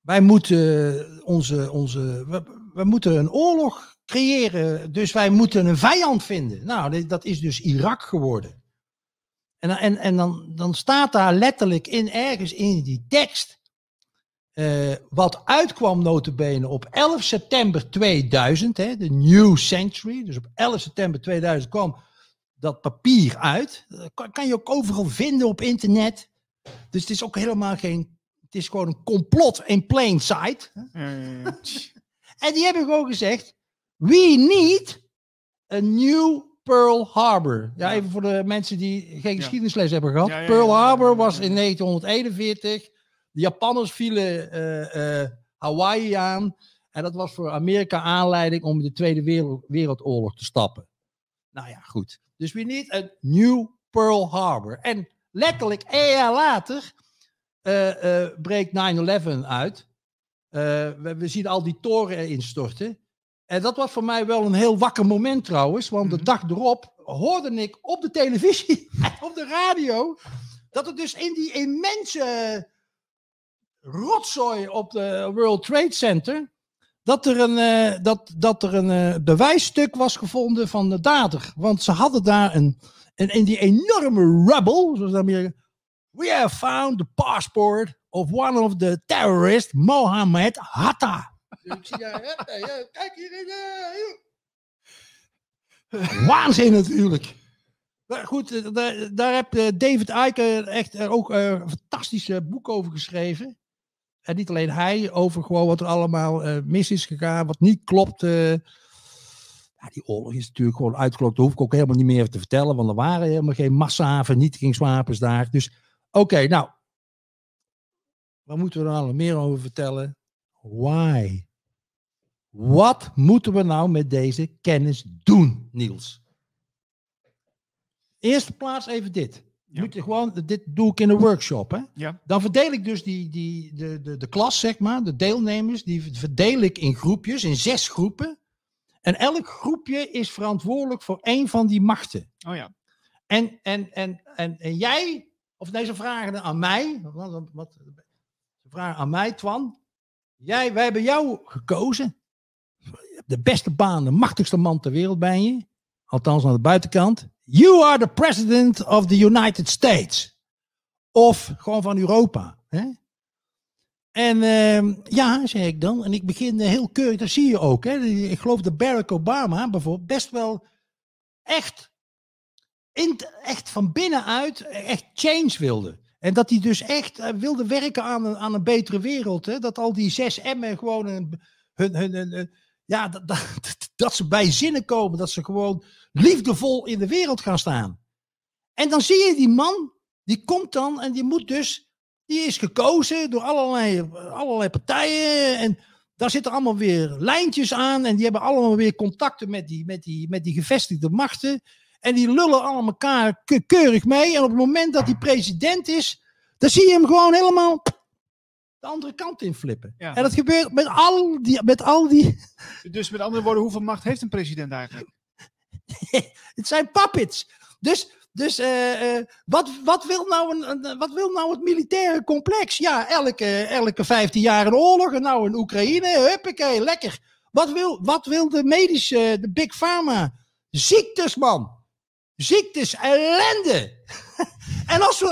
wij moeten onze. onze we, we, moeten een oorlog creëren, dus wij moeten een vijand vinden. Nou, dat is dus Irak geworden. En, en, en dan, dan staat daar letterlijk in ergens in die tekst. Uh, wat uitkwam notabene op 11 september 2000, hè, de New Century. Dus op 11 september 2000 kwam dat papier uit. Dat kan, kan, je ook overal vinden op internet. Dus het is ook helemaal geen... Het is gewoon een complot in plain sight. *laughs* en die hebben gewoon gezegd... We need a new Pearl Harbor. Ja, even voor de mensen die geen geschiedenisles hebben gehad. Pearl Harbor was in 1941. De Japanners vielen uh, uh, Hawaii aan. En dat was voor Amerika aanleiding om de Tweede Wereld, Wereldoorlog te stappen. Nou ja, goed. Dus we need a new Pearl Harbor. En letterlijk een jaar later uh, breekt 9-11 uit. We, we, zien al die toren instorten. En dat was voor mij wel een heel wakker moment trouwens. Want de mhm. dag erop hoorde ik op de televisie, *laughs* op de radio, dat er dus in die immense rotzooi op de World Trade Center, dat er een, uh, dat, dat er een uh, bewijsstuk was gevonden van de dader. Want ze hadden daar een, een in die enorme rubble, zoals Amerika, we have found the passport of one of the terrorists, Mohammed Hatta. Kijk hier. Uh, Waanzin natuurlijk. Maar goed, daar, daar heeft David Icke echt ook een fantastisch boek over geschreven. En niet alleen hij, over gewoon wat er allemaal uh, mis is gegaan, wat niet klopt. Uh, ja, die oorlog is natuurlijk gewoon uitgelokt. Dat hoef ik ook helemaal niet meer te vertellen, want er waren helemaal geen massa-vernietigingswapens daar. Dus oké, nou, waar moeten we er allemaal meer over vertellen? Why? Wat moeten we nou met deze kennis doen, Niels? Eerste plaats even dit. Ja. Moet je gewoon, dit doe ik in een workshop. Hè? Ja. Dan verdeel ik dus die, die, de, de, de klas, zeg maar, de deelnemers, die verdeel ik in groepjes, in zes groepen. En elk groepje is verantwoordelijk voor één van die machten. Oh ja. En, en, en, en, en jij, of deze vragen aan mij, wat, wat, ze vragen aan mij, Twan. Jij, wij hebben jou gekozen. De beste baan, de machtigste man ter wereld ben je. Althans aan de buitenkant. You are the president of the United States. Of gewoon van Europa. Hè? En uh, ja, zeg ik dan. En ik begin heel keurig, dat zie je ook. Hè? Ik geloof dat Barack Obama bijvoorbeeld best wel echt, in, echt van binnenuit echt change wilde. En dat hij dus echt uh, wilde werken aan een, aan een betere wereld. Hè? Dat al die zes M'en gewoon hun, hun, ja, dat, *laughs* dat, dat ze bij zinnen komen. Dat ze gewoon liefdevol in de wereld gaan staan. En dan zie je die man, die komt dan en die moet dus, die is gekozen door allerlei, allerlei partijen. En daar zitten allemaal weer lijntjes aan. En die hebben allemaal weer contacten met die, met die, met die gevestigde machten. En die lullen allemaal elkaar keurig mee. En op het moment dat hij president is, dan zie je hem gewoon helemaal de andere kant in flippen. En dat gebeurt met al die, met al die. Dus met andere woorden, hoeveel macht heeft een president eigenlijk? *laughs* het zijn puppets. Dus, dus uh, uh, wat, wat, wil nou een, wat wil nou het militaire complex? Ja, elke, elke 15 jaar een oorlog. En nou in Oekraïne, huppakee, lekker. Wat wil, wat wil de medische, de big pharma? Ziektes, man. Ziektes, ellende. *laughs* en als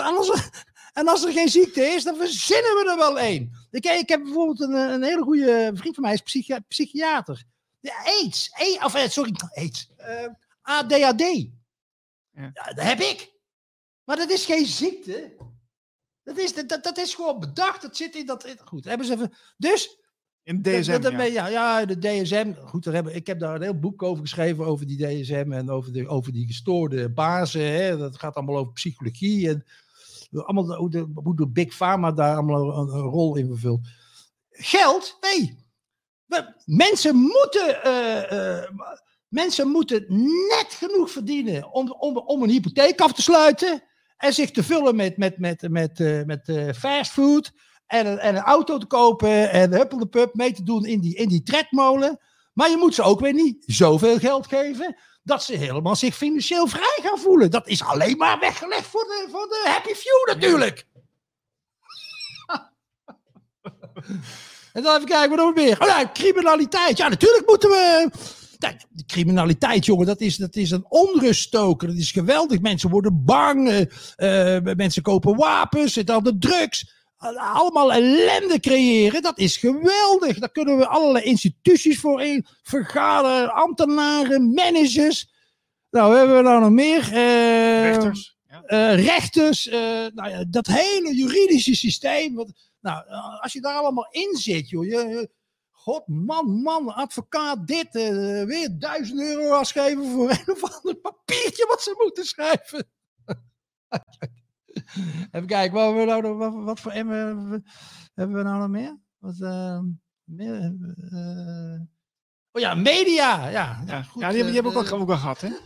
En als er geen ziekte is, dan verzinnen we er wel één. Ik, ik heb bijvoorbeeld een, een hele goede vriend van mij, is psychi psychiater. AIDS. A of, eh, sorry, *laughs* AIDS. Uh, ADHD. Ja. ja. dat heb ik. Maar dat is geen ziekte. Dat is, dat, dat is gewoon bedacht. Dat zit in dat. Goed, hebben ze even. Dus. In DSM. Dat, ja. ja. Ja, de DSM. Goed, daar hebben, ik heb daar een heel boek over geschreven. Over die DSM en over, de, over die gestoorde bazen. Hè. Dat gaat allemaal over psychologie. En allemaal hoe de, hoe de Big Pharma daar allemaal een, een rol in vervult. Geld? Nee. Mensen moeten. Uh, uh, mensen moeten net genoeg verdienen om, om, om een hypotheek af te sluiten. En zich te vullen met, met, met, met, uh, met fastfood. En, een, en een auto te kopen. En huppel de pup mee te doen in die, in die tredmolen. Maar je moet ze ook weer niet zoveel geld geven. Dat ze helemaal zich financieel vrij gaan voelen. Dat is alleen maar weggelegd voor de, voor de happy few natuurlijk. *laughs* en dan even kijken, wat nog meer? Oh ja, criminaliteit. Ja, natuurlijk moeten we de criminaliteit, jongen, dat is, dat is een onruststoker. Dat is geweldig. Mensen worden bang. Uh, mensen kopen wapens. Zitten aan de drugs. Allemaal ellende creëren. Dat is geweldig. Daar kunnen we allerlei instituties voor in. Vergaderen, ambtenaren, managers. Nou, hebben we nou nog meer? Uh, rechters. Ja. rechters. nou ja, dat hele juridische systeem. Wat, nou, als je daar allemaal in zit, joh. Je, God, man, man, advocaat, dit, uh, weer duizend euro afgeven voor een of ander papiertje wat ze moeten schrijven. *laughs* Even kijken, wat, we nou, wat, wat voor M hebben we nou nog meer? Wat, uh, meer uh, oh ja, media. Ja, ja, goed, ja die, hebben we ook, ook al gehad. Hè? *laughs*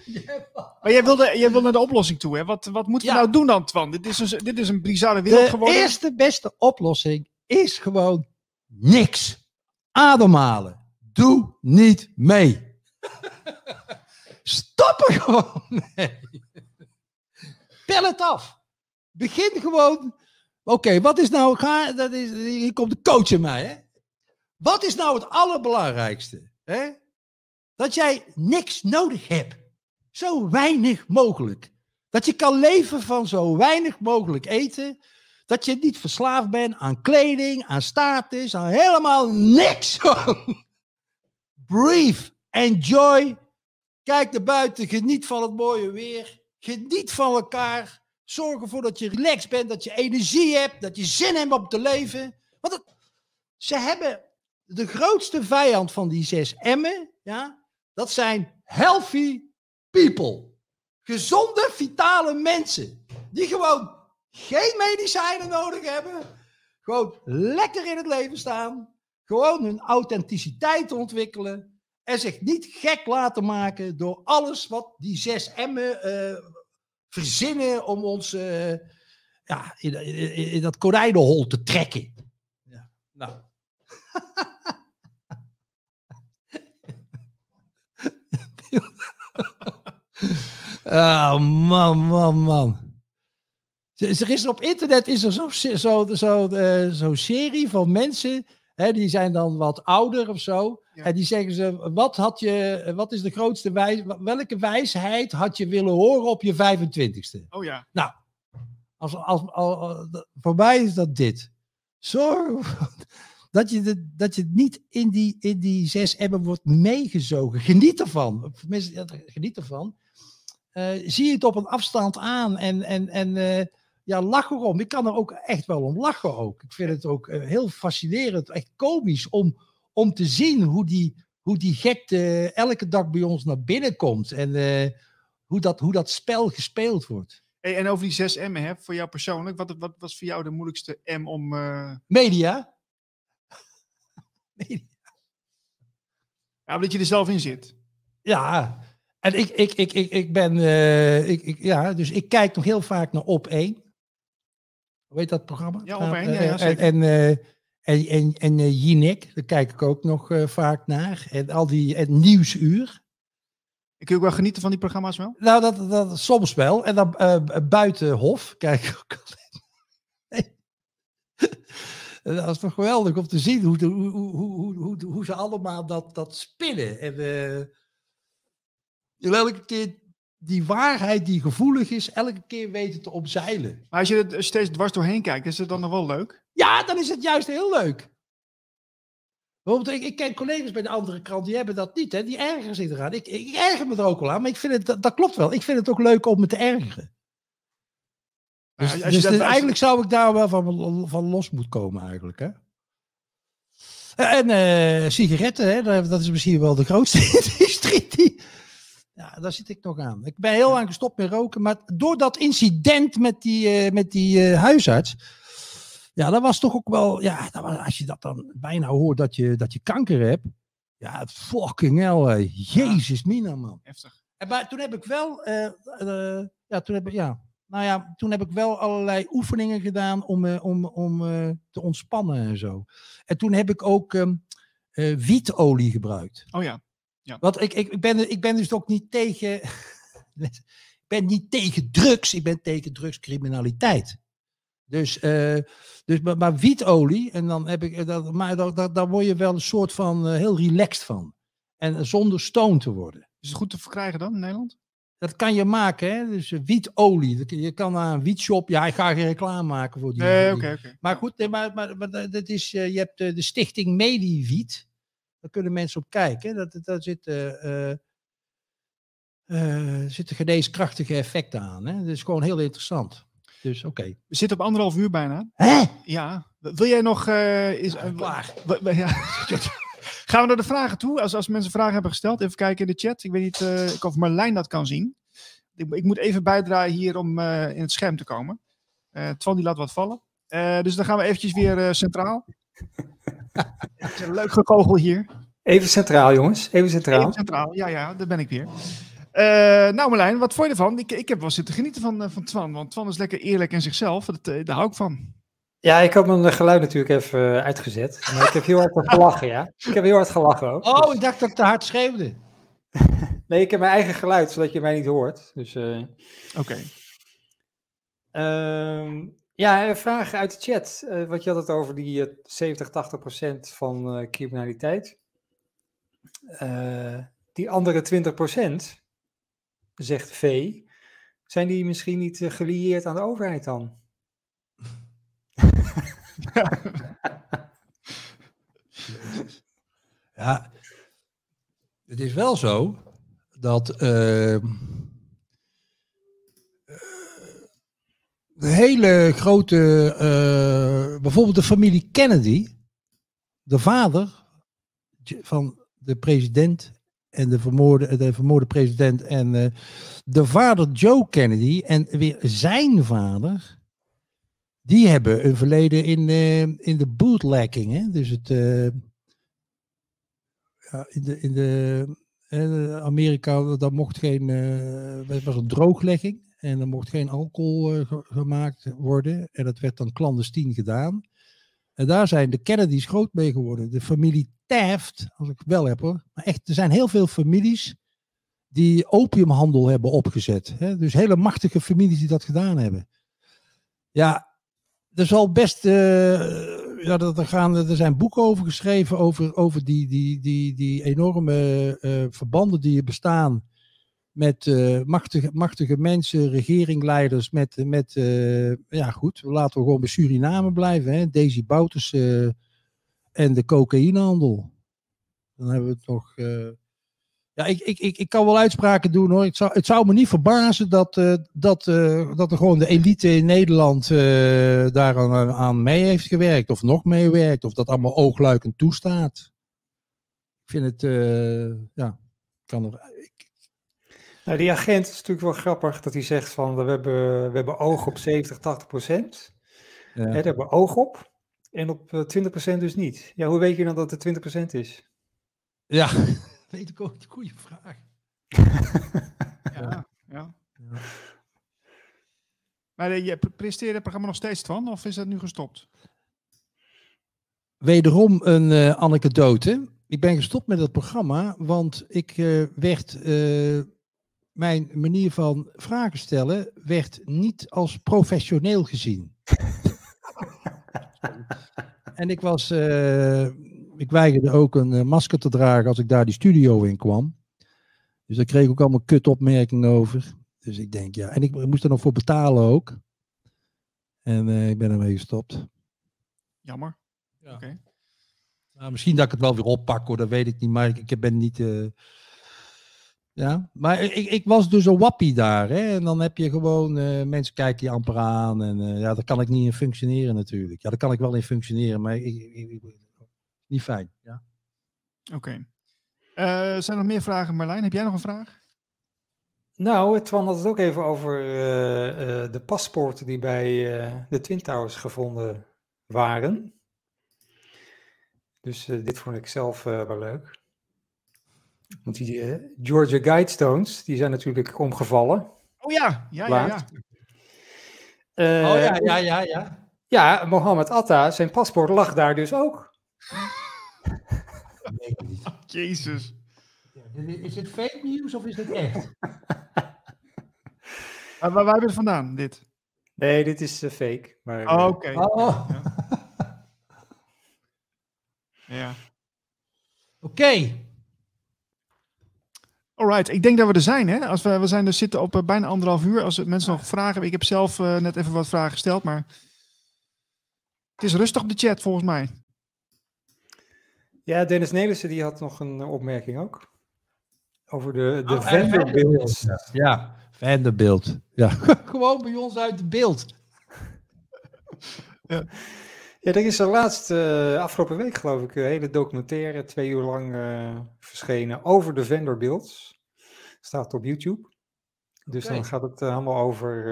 Maar jij wilde, jij wilde naar de oplossing toe. Hè? Wat, wat moeten we nou doen dan, Twan? Dit is een, dit is een bizarre wereld geworden. De eerste beste oplossing is gewoon niks ademhalen. Doe niet mee. *laughs* Stop er gewoon mee. Pel het af. Begin gewoon. Oké, wat is nou. Ga, dat is, hier komt de coach in mij. Hè? Wat is nou het allerbelangrijkste? Dat jij niks nodig hebt. Zo weinig mogelijk. Dat je kan leven van zo weinig mogelijk eten. Dat je niet verslaafd bent aan kleding, aan status, aan helemaal niks. *laughs* Breathe, enjoy. Kijk naar buiten, geniet van het mooie weer. Geniet van elkaar. Zorg ervoor dat je relaxed bent, dat je energie hebt, dat je zin hebt om te leven. Want ze hebben de grootste vijand van die zes M'en, ja, dat zijn healthy people. Gezonde, vitale mensen. Die gewoon geen medicijnen nodig hebben. Gewoon lekker in het leven staan. Gewoon hun authenticiteit ontwikkelen. En zich niet gek laten maken door alles wat die zes M'en uh, verzinnen om ons uh, ja, in, in, in, dat konijnenhol te trekken. Ja, nou. *laughs* oh, *laughs* man, man, man. Er is op internet is er zo'n zo, zo, uh, zo serie van mensen. Hè, die zijn dan wat ouder of zo. En die zeggen ze: wat, had je, wat is de grootste wijs, welke wijsheid had je willen horen op je 25ste? Oh ja. Nou, als, als, als, voor mij is dat dit. Zorg dat je, de, dat je niet in die, in die zes ebben wordt meegezogen. Geniet ervan. Geniet ervan. Uh, zie het op een afstand aan en, en, en uh, ja, lach erom. Ik kan er ook echt wel om lachen ook. Ik vind het ook uh, heel fascinerend, echt komisch om, om te zien hoe die, hoe die gekte elke dag bij ons naar binnen komt. En hoe, dat, hoe dat spel gespeeld wordt. Hey, en over die zes M'en, hè, voor jou persoonlijk, wat, wat was voor jou de moeilijkste M om... Media. Ja, omdat je er zelf in zit. Ja, en ik, ik, ik, ik, ik ben, uh, ik, ik, ja, dus ik kijk nog heel vaak naar Op 1. Hoe heet dat programma? Ja, op één, ja, ja, zeker. En, en, en, en, en uh, Jinek, daar kijk ik ook nog vaak naar. En al die en Nieuwsuur. Ik kun ook wel genieten van die programma's wel? Nou, dat, dat soms wel. En dan Buitenhof kijk ik ook. *laughs* dat is toch geweldig om te zien hoe, hoe, hoe, hoe, hoe, hoe ze allemaal dat, dat spinnen. En uh, elke keer die waarheid die gevoelig is, elke keer weten te omzeilen. Maar als je er steeds dwars doorheen kijkt, is het dan nog wel leuk? Ja, dan is het juist heel leuk. Bijvoorbeeld, ik, ik ken collega's bij de andere krant, die hebben dat niet. Hè? Die ergeren zich eraan. Ik, ik erger me er ook wel aan, maar ik vind het, dat, dat klopt wel. Ik vind het ook leuk om me te ergeren. Dus, als je dus dat- als- eigenlijk zou ik daar wel van, van los moeten komen eigenlijk. Hè? En eh, sigaretten, hè? dat is misschien wel de grootste *laughs* industrie. Die... Ja, daar zit ik nog aan. Ik ben heel lang gestopt met roken, maar door dat incident met die, eh, met die eh, huisarts, ja, dat was toch ook wel, ja, dat was, als je dat dan bijna hoort dat je, dat je kanker hebt, ja, fucking hell, jezus mina, man. Heftig. En Maar toen heb ik wel, eh, eh, ja, toen heb ik, ja, nou ja, toen heb ik wel allerlei oefeningen gedaan om, eh, om, om eh, te ontspannen en zo. En toen heb ik ook eh, wietolie gebruikt. Oh ja. Want ik, ik, ik, ben, ik ben dus ook niet tegen. *laughs* ik ben niet tegen drugs, ik ben tegen drugscriminaliteit. Dus, dus maar, maar wietolie, en dan heb ik. Dat, maar daar, daar, word je wel een soort van heel relaxed van. En zonder stoned te worden. Is het goed te verkrijgen dan in Nederland? Dat kan je maken, hè? Dus eh, wietolie. Je kan naar een wietshop. Ja, ik ga geen reclame maken voor die. Nee, oké, oké. Maar goed, nee, maar, maar, maar dat dat is, eh, je hebt eh, de stichting Mediwiet. Daar kunnen mensen op kijken. Dat, daar zitten, eh eh, zitten geneeskrachtige effecten aan. Hè? Dat is gewoon heel interessant. Dus oké. We zitten op anderhalf uur bijna. Hè? Ja. Wil jij nog... eh, is, eh, klaar. ja. *laughs* Gaan we naar de vragen toe? Als, als mensen vragen hebben gesteld, even kijken in de chat. Ik weet niet eh, of Marlijn dat kan zien. Ik, ik moet even bijdraaien hier om eh, in het scherm te komen. Eh Twan die laat wat vallen. Dus dan gaan we eventjes weer centraal. *laughs* Het is een leuk gekogel hier. Even centraal, jongens. Even centraal. Even centraal, ja, ja, daar ben ik weer. Nou Marlijn, wat vond je ervan? Ik, ik heb wel zitten genieten van, van Twan, want Twan is lekker eerlijk in zichzelf. Dat, daar hou ik van. Ja, ik had mijn geluid natuurlijk even eh, uitgezet. Maar ik heb heel hard gelachen, ja. Ik heb heel hard gelachen ook. Oh, ik dacht dat ik te hard schreeuwde. *laughs* Nee, ik heb mijn eigen geluid, zodat je mij niet hoort. Dus, eh, Oké. ehm, ja, een vraag uit de chat. Eh, wat je had het over die eh, 70, 80 procent van eh, criminaliteit. Eh, die andere 20 procent, zegt V, zijn die misschien niet eh, gelieerd aan de overheid dan? *laughs* Ja, het is wel zo dat eh, eh, de hele grote, eh, bijvoorbeeld de familie Kennedy, de vader van de president en de vermoorde, de vermoorde president en eh, de vader Joe Kennedy en weer zijn vader, die hebben een verleden in, eh, in de bootlegging, hè? dus het eh, ja, in de, in de eh, Amerika, daar mocht geen, eh, het was een drooglegging en er mocht geen alcohol eh, ge- gemaakt worden en dat werd dan clandestien gedaan. En daar zijn de Kennedys groot mee geworden. De familie Taft, als ik wel heb hoor. Maar echt, er zijn heel veel families die opiumhandel hebben opgezet. Hè? Dus hele machtige families die dat gedaan hebben. Ja, er zal best. eh, ja, dat er, gaan, er zijn boeken over geschreven over, over die, die, die, die enorme eh, verbanden die er bestaan met eh, machtige, machtige mensen, regeringleiders, met, met ja goed, laten we gewoon bij Suriname blijven, hè? Daisy Bouters en de cocaïnehandel. Dan hebben we het nog... ja, ik, ik, ik, ik kan wel uitspraken doen hoor. Het zou, het zou me niet verbazen dat, eh, dat, eh, dat er gewoon de elite in Nederland eh, daar aan, aan mee heeft gewerkt. Of nog meewerkt. Of dat allemaal oogluikend toestaat. Ik vind het, ja, kan er, Nou, die agent is natuurlijk wel grappig dat hij zegt van we hebben, we hebben oog op 70, 80 procent. Ja. Hè, daar hebben we oog op. En op eh, 20 procent dus niet. Ja, hoe weet je dan dat het 20 procent is? Ja, weet ik ook. Goeie vraag. *laughs* Ja, ja. Maar eh, je pre- presteert het programma nog steeds, Twan? Of is dat nu gestopt? Wederom een eh anekdote. Ik ben gestopt met het programma, want ik eh, werd. eh, mijn manier van vragen stellen werd niet als professioneel gezien. *laughs* en ik was. Ik weigerde ook een eh, masker te dragen als ik daar die studio in kwam. Dus daar kreeg ik ook allemaal kutopmerkingen over. Dus ik denk, ja. En ik moest er nog voor betalen ook. En eh, ik ben ermee gestopt. Jammer. Ja. Oké. Nou, misschien dat ik het wel weer oppak hoor, dat weet ik niet. Maar ik, ik ben niet. eh, Ja, maar ik, ik was dus een wappie daar. Hè? En dan heb je gewoon. eh, mensen kijken je amper aan. En eh, ja, daar kan ik niet in functioneren natuurlijk. Ja, daar kan ik wel in functioneren, maar ik, ik- ik- niet fijn. Ja. Oké. Eh, zijn er nog meer vragen, Marlijn? Heb jij nog een vraag? Nou, Twan had het ook even over eh, eh, de paspoorten die bij eh, de Twin Towers gevonden waren. Dus eh, dit vond ik zelf eh, wel leuk. Want die Georgia Guidestones, die zijn natuurlijk omgevallen. Oh ja, ja, ja, ja. Eh, oh ja, ja, ja, ja. Ja, Mohammed Atta, zijn paspoort lag daar dus ook. *laughs* Jezus. Is het fake nieuws of is het echt? Waar, *laughs* waar, waar hebben we het vandaan, dit? Nee, dit is eh, fake. Maar, Oh, eh, Oké. Oh. Ja. *laughs* Oké. Alright, ik denk dat we er zijn. Hè? Als we, we zijn dus zitten op eh, bijna anderhalf uur. Als er mensen nog vragen hebben. Ik heb zelf net even wat vragen gesteld, maar het is rustig op de chat volgens mij. Ja, Dennis Nelissen die had nog een eh, opmerking ook. Over de, de Oh, Vanderbilt. Ja, Vanderbilt. Ja, *laughs* gewoon bij ons uit de beeld. *laughs* Ja, er is er laatst, eh, afgelopen week geloof ik, een hele documentaire, twee uur lang eh, verschenen over de Vanderbilts. Staat op YouTube. Dus dan gaat het allemaal over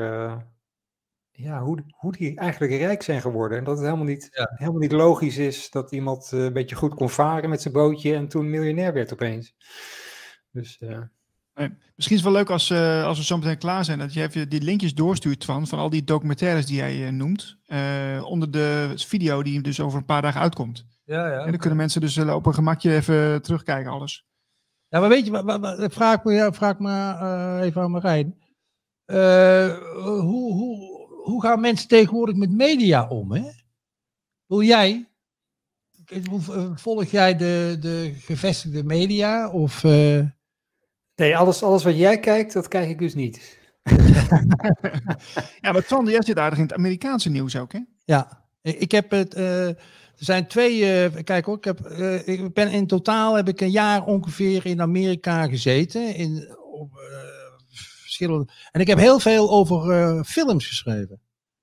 ja, hoe, hoe die eigenlijk rijk zijn geworden. En dat het helemaal niet, Ja. helemaal niet logisch is dat iemand eh, een beetje goed kon varen met zijn bootje en toen miljonair werd opeens. Dus eh, Nee, misschien is het wel leuk als, eh, als we zo meteen klaar zijn, dat je even die linkjes doorstuurt van, van al die documentaires die jij noemt, eh, onder de video die dus over een paar dagen uitkomt. Ja, ja. En dan kunnen mensen dus op een gemakje even terugkijken alles. Ja, maar weet je, wat, wat, vraag me, ja, vraag me eh, even aan Marijn. Eh, hoe, hoe, hoe gaan mensen tegenwoordig met media om? Hè? Wil jij, eh, volg jij de, de gevestigde media? Of, eh, nee, alles, alles wat jij kijkt, dat kijk ik dus niet. *laughs* Ja, maar Twan, jij zit aardig in het Amerikaanse nieuws ook, hè? Ja, ik ik heb het. eh, er zijn twee. eh, kijk hoor, ik, heb, eh, ik ben in totaal heb ik een jaar ongeveer in Amerika gezeten. In, op, eh, verschillende. En ik heb heel veel over eh, films geschreven.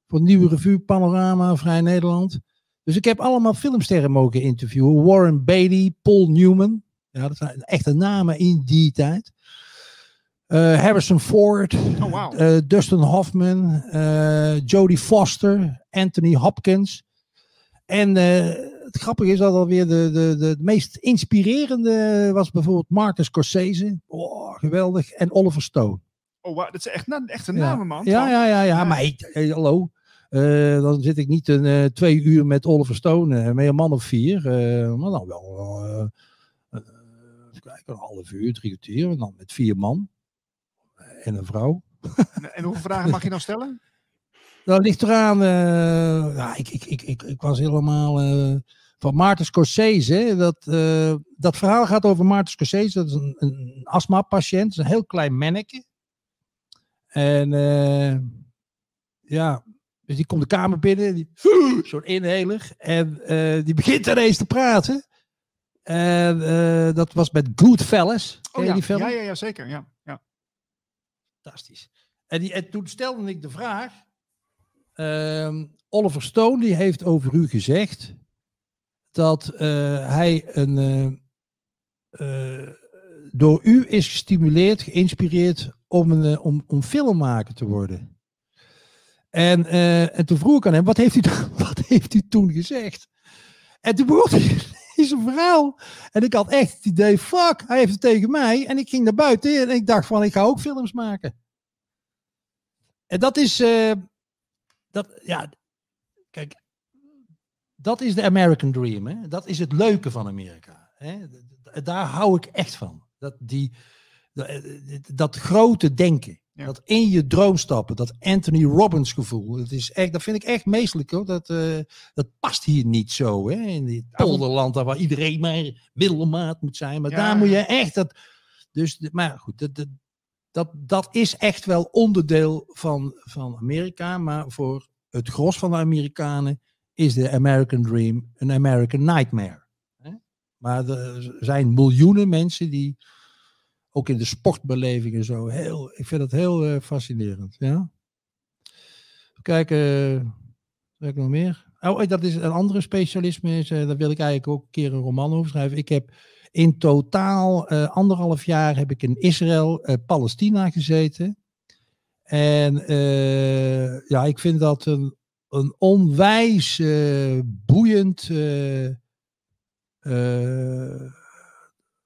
Voor Nieuwe Revue, Panorama, Vrij Nederland. Dus ik heb allemaal filmsterren mogen interviewen. Warren Beatty, Paul Newman. Ja, dat zijn echte namen in die tijd. Eh, Harrison Ford. Oh, wauw. Eh, Dustin Hoffman, Jodie Foster, Anthony Hopkins. En het grappige is dat alweer de, de, de, meest inspirerende was bijvoorbeeld Marcus Scorsese. Oh, geweldig. En Oliver Stone. Oh, dat is echt na- echte namen, man. Ja, ja, ja, ja. Maar ik, hey, hallo. Eh, dan zit ik niet een, eh, twee uur met Oliver Stone, eh, met een man of vier. maar dan wel, kijken, een half uur, drie kwartier. En dan met vier man. En een vrouw. En, en hoeveel vragen mag je dan stellen? *laughs* Dat ligt eraan. ja, ik, ik, ik, ik, ik was helemaal. van Maarten Scorsese. hè, Dat, dat verhaal gaat over Maarten Scorsese. Dat is een, een astma-patiënt. Een heel klein manneke. En eh, ja, dus die komt de kamer binnen. Die, Zo'n inhaler. En eh, die begint ineens te praten. En eh, dat was met Goodfellas. Oh ja, die film? ja, ja, ja, zeker. Ja, ja. Fantastisch. En, die, en toen stelde ik de vraag. ehm, Oliver Stone die heeft over u gezegd dat hij een, door u is gestimuleerd, geïnspireerd om, een, eh, om, om filmmaker te worden. En, eh, en toen vroeg ik aan hem, wat heeft, u, *laughs* wat heeft u toen gezegd? En toen begon hij *laughs* zijn verhaal. En ik had echt het idee, fuck, hij heeft het tegen mij. En ik ging naar buiten en ik dacht van, ik ga ook films maken. En dat is, eh, dat, ja, kijk, dat is de American Dream. Hè? Dat is het leuke van Amerika. Hè? Daar hou ik echt van. Dat, die, dat, dat grote denken. Ja. Dat in je droom stappen. Dat Anthony Robbins gevoel. Dat, is echt, dat vind ik echt meestelijk. Hoor. Dat, eh, dat past hier niet zo. Hè? In dit polderland waar iedereen maar middelmaat moet zijn. Maar Ja. daar moet je echt dat, Dus, maar goed, dat, dat, dat, dat is echt wel onderdeel van, van Amerika. Maar voor het gros van de Amerikanen is de American Dream een American Nightmare. Maar er zijn miljoenen mensen die, ook in de sportbeleving en zo, heel, ik vind dat heel eh, fascinerend. Ja? Even kijken, eh, wat ik nog meer? Oh, dat is een andere specialisme. Is, eh, daar wil ik eigenlijk ook een keer een roman over schrijven. Ik heb in totaal eh, anderhalf jaar heb ik in Israël, eh, Palestina gezeten. En eh, ja, ik vind dat een, een onwijs eh, boeiend, eh, eh,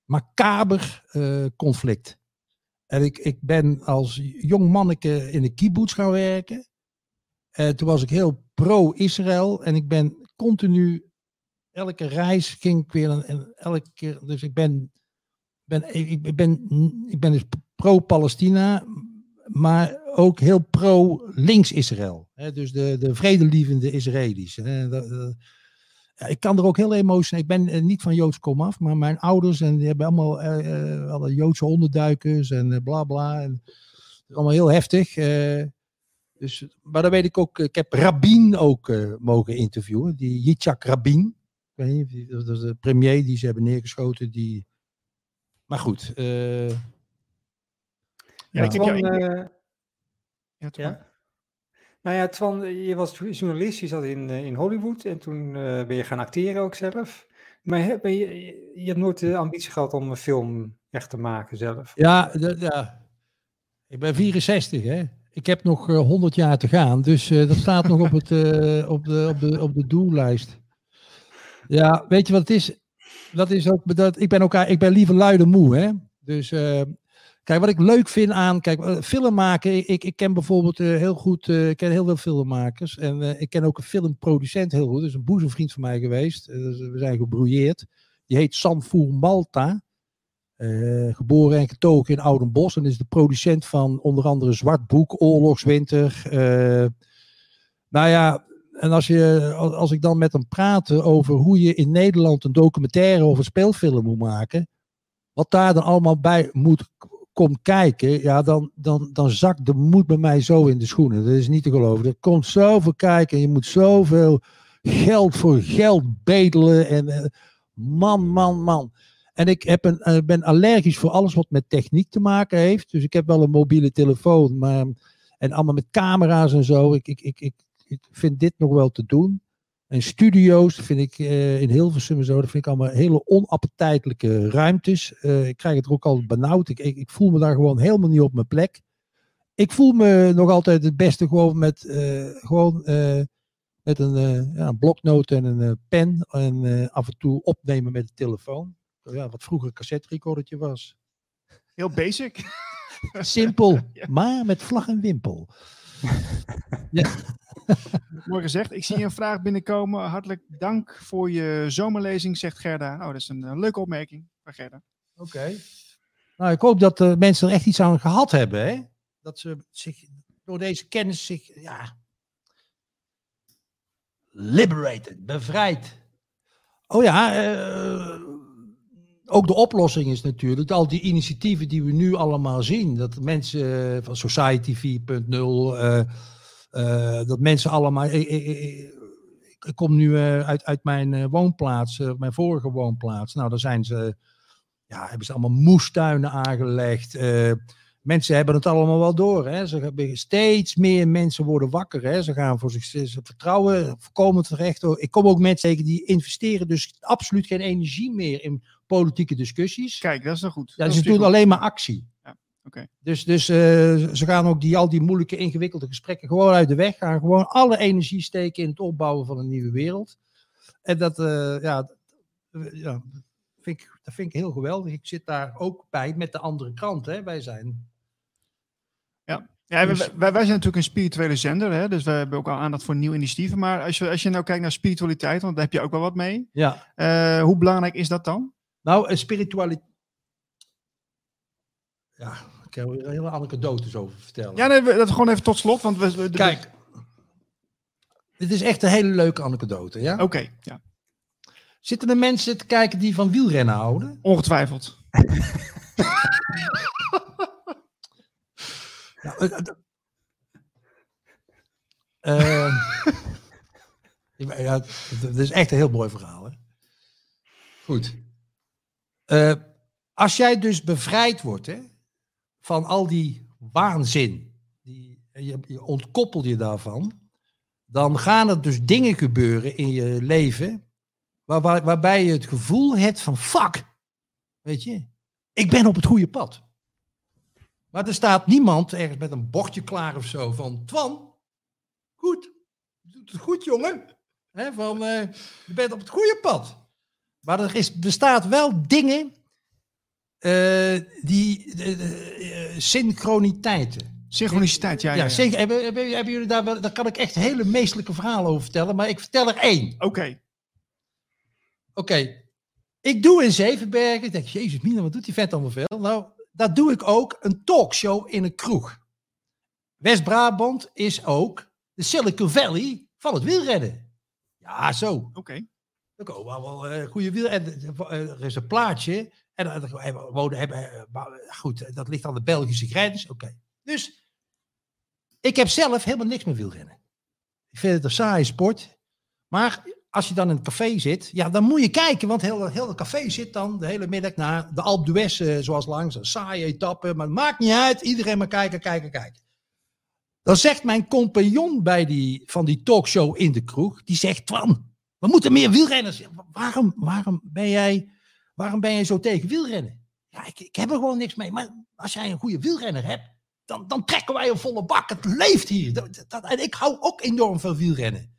macaber eh, conflict. En ik, ik ben als jong manneke in de kibbutz gaan werken. En toen was ik heel pro-Israël. En ik ben continu, elke reis ging ik weer, en, elke keer, dus ik ben, ben, ik, ben, ik ben dus pro-Palestina, maar ook heel pro-links-Israël. Dus de, de vredelievende Israëli's. Dat- dat- ja, ik kan er ook heel emotioneel. Ik ben eh, niet van Joods komaf, maar mijn ouders en die hebben allemaal eh, eh, alle Joodse onderduikers en bla bla. En, het is allemaal heel heftig. eh, dus, maar dan weet ik ook, ik heb Rabin ook eh, mogen interviewen, die Yitzhak Rabin. Ik weet niet, dat is de premier die ze hebben neergeschoten. Die... Maar goed, eh, Ja, ik heb ik- ja. Nou ja, Twan, je was journalist, je zat in, eh, in Hollywood en toen eh, ben je gaan acteren ook zelf. Maar je, je hebt nooit de ambitie gehad om een film echt te maken zelf? ja, ja, ik ben 64 hè. Ik heb nog eh, 100 jaar te gaan, dus eh, dat staat nog op, het, eh, op, de, op, de, op de doellijst. Ja, weet je wat het is? Dat is ook, dat, ik ben ook, ik ben liever lui dan moe, hè. Dus eh, kijk, wat ik leuk vind aan, kijk, eh, film maken. Ik, ik ken bijvoorbeeld eh, heel goed, eh, ik ken heel veel filmmakers. En ik ken ook een filmproducent heel goed. Dat is een boezemvriend van mij geweest. We zijn gebrouilleerd. Die heet Sanfour Malta. Geboren en getogen in Oudenbosch. En is de producent van onder andere Zwart Boek, Oorlogswinter. nou ja, en als, je, als ik dan met hem praat over hoe je in Nederland een documentaire of een speelfilm moet maken. Wat daar dan allemaal bij moet komt kijken. Ja, dan, dan, dan zakt de moed bij mij zo in de schoenen. Dat is niet te geloven. Er komt zoveel kijken. En je moet zoveel geld voor geld bedelen. En eh, man, man, man. En ik heb een, eh, ben allergisch voor alles wat met techniek te maken heeft. Dus ik heb wel een mobiele telefoon. Maar, en allemaal met camera's en zo. Ik, ik, ik, ik, ik vind dit nog wel te doen. En studio's, vind ik eh, in Hilversum en zo, dat vind ik allemaal hele onappetijtelijke ruimtes. Eh, ik krijg het er ook al benauwd. Ik, ik, ik voel me daar gewoon helemaal niet op mijn plek. Ik voel me nog altijd het beste gewoon met, eh, gewoon, met een, ja, een bloknoot en een pen. En af en toe opnemen met de telefoon. Ja, wat vroeger een cassette recordertje was. Heel basic. *laughs* Simpel, *laughs* maar met vlag en wimpel. *laughs* Mooi gezegd. Ik zie een vraag binnenkomen. Hartelijk dank voor je zomerlezing, zegt Gerda. Oh, dat is een eh, leuke opmerking van Gerda. Oké. Nou, ik hoop dat de mensen er echt iets aan gehad hebben. Hè? Dat ze zich door deze kennis zich, ja, liberated, bevrijd. Oh ja, eh, ook de oplossing is natuurlijk al die initiatieven die we nu allemaal zien. Dat mensen eh, van Society 4.0, eh, eh, dat mensen allemaal. Ik, ik, ik- ik kom nu eh, uit, uit mijn eh, woonplaats, eh, mijn vorige woonplaats. Nou, daar zijn ze ja, hebben ze allemaal moestuinen aangelegd. Mensen hebben het allemaal wel door. Hè. Ze hebben steeds meer mensen worden wakker. Hè. Ze gaan voor zich ze vertrouwen, voorkomen terecht. Ik kom ook mensen tegen die investeren dus absoluut geen energie meer in politieke discussies. Kijk, dat is nog goed. Ja, Dat ze doen alleen maar actie. Ja, oké. Dus, dus eh, ze gaan ook die, al die moeilijke, ingewikkelde gesprekken gewoon uit de weg. Gaan gewoon alle energie steken in het opbouwen van een nieuwe wereld. En dat, eh, ja, ja, vind ik, dat vind ik heel geweldig. Ik zit daar ook bij met de andere kant. Hè. Wij zijn. Ja, wij, Dus- wij, wij zijn natuurlijk een spirituele zender, hè? dus we hebben ook al aandacht voor nieuwe initiatieven. Maar als je, als je nou kijkt naar spiritualiteit, want daar heb je ook wel wat mee. Ja. Eh, hoe belangrijk is dat dan? Nou, een spiritualiteit. Ja, ik kan er hele anekdotes over vertellen. Ja, nee, we- dat gewoon even tot slot. Want we, we- Kijk, dit is echt een hele leuke anekdote. Ja? Oké, ja. Zitten er mensen te kijken die van wielrennen houden? Ongetwijfeld. *laughs* Nou, eh, eh, Ehm, *laughs* ja, het is echt een heel mooi verhaal. Hè? Goed. Eh, als jij dus bevrijd wordt hè, van al die waanzin, die, je, je ontkoppelt je daarvan, dan gaan er dus dingen gebeuren in je leven waar, waar- waarbij je het gevoel hebt van fuck, weet je, ik ben op het goede pad. Maar er staat niemand ergens met een bordje klaar of zo van Twan, goed, je doet het goed jongen. Hè, van, eh, je bent op het goede pad. Maar er is, bestaat wel dingen eh, die eh, synchroniteiten. Synchroniciteit, ja. ja, ja. hebben, hebben jullie daar wel, daar kan ik echt hele meestelijke verhalen over vertellen, maar ik vertel er één. Oké. Oké, ik doe in Zevenbergen. Ik denk, jezus mina, wat doet die vet allemaal veel? Nou, dat doe ik ook, een talkshow in een kroeg. West-Brabant is ook de Silicon Valley van het wielrennen. Ja, zo. Oké. Er komen allemaal eh, goede wiel. En eh, er is een plaatje. En eh, we wonen, hebben, eh, goed, dat ligt aan de Belgische grens. Oké. Dus ik heb zelf helemaal niks met wielrennen. Ik vind het een saaie sport. Maar als je dan in het café zit, ja, dan moet je kijken. Want heel, heel het café zit dan de hele middag naar de Alpe d'Huez, eh, zoals langs. Een saaie etappe, maar het maakt niet uit. Iedereen maar kijken, kijken, kijken. Dan zegt mijn compagnon bij die, van die talkshow in de kroeg, die zegt, Twan, we moeten meer wielrenners. Waarom, waarom, ben jij, waarom ben jij zo tegen wielrennen? Ja, ik, ik heb er gewoon niks mee. Maar als jij een goede wielrenner hebt, dan, dan trekken wij een volle bak. Het leeft hier. En ik hou ook enorm van wielrennen.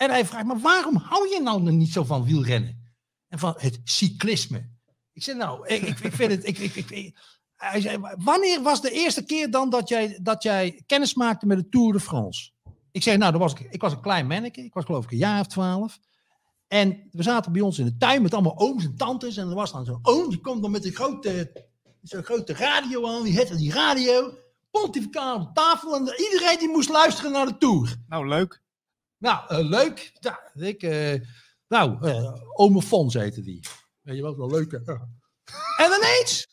En hij vraagt, maar waarom hou je nou niet zo van wielrennen? En van het cyclisme. Ik zeg, nou, ik, ik, vind het... Ik, ik, hij zei, wanneer was de eerste keer dan dat jij, dat jij kennis maakte met de Tour de France? Ik zeg, nou, was ik, ik was een klein manneke. Ik was geloof ik een jaar of twaalf. En we zaten bij ons in de tuin met allemaal ooms en tantes. En er was dan zo'n oom, die komt dan met een grote, zo'n grote radio aan. Die had die radio, pontificaal op tafel. En iedereen die moest luisteren naar de Tour. Nou, leuk. Nou, eh, leuk. Ja, ik, eh, nou, eh Ome Fons heette die. Weet je wat, wel leuk. *laughs* En ineens,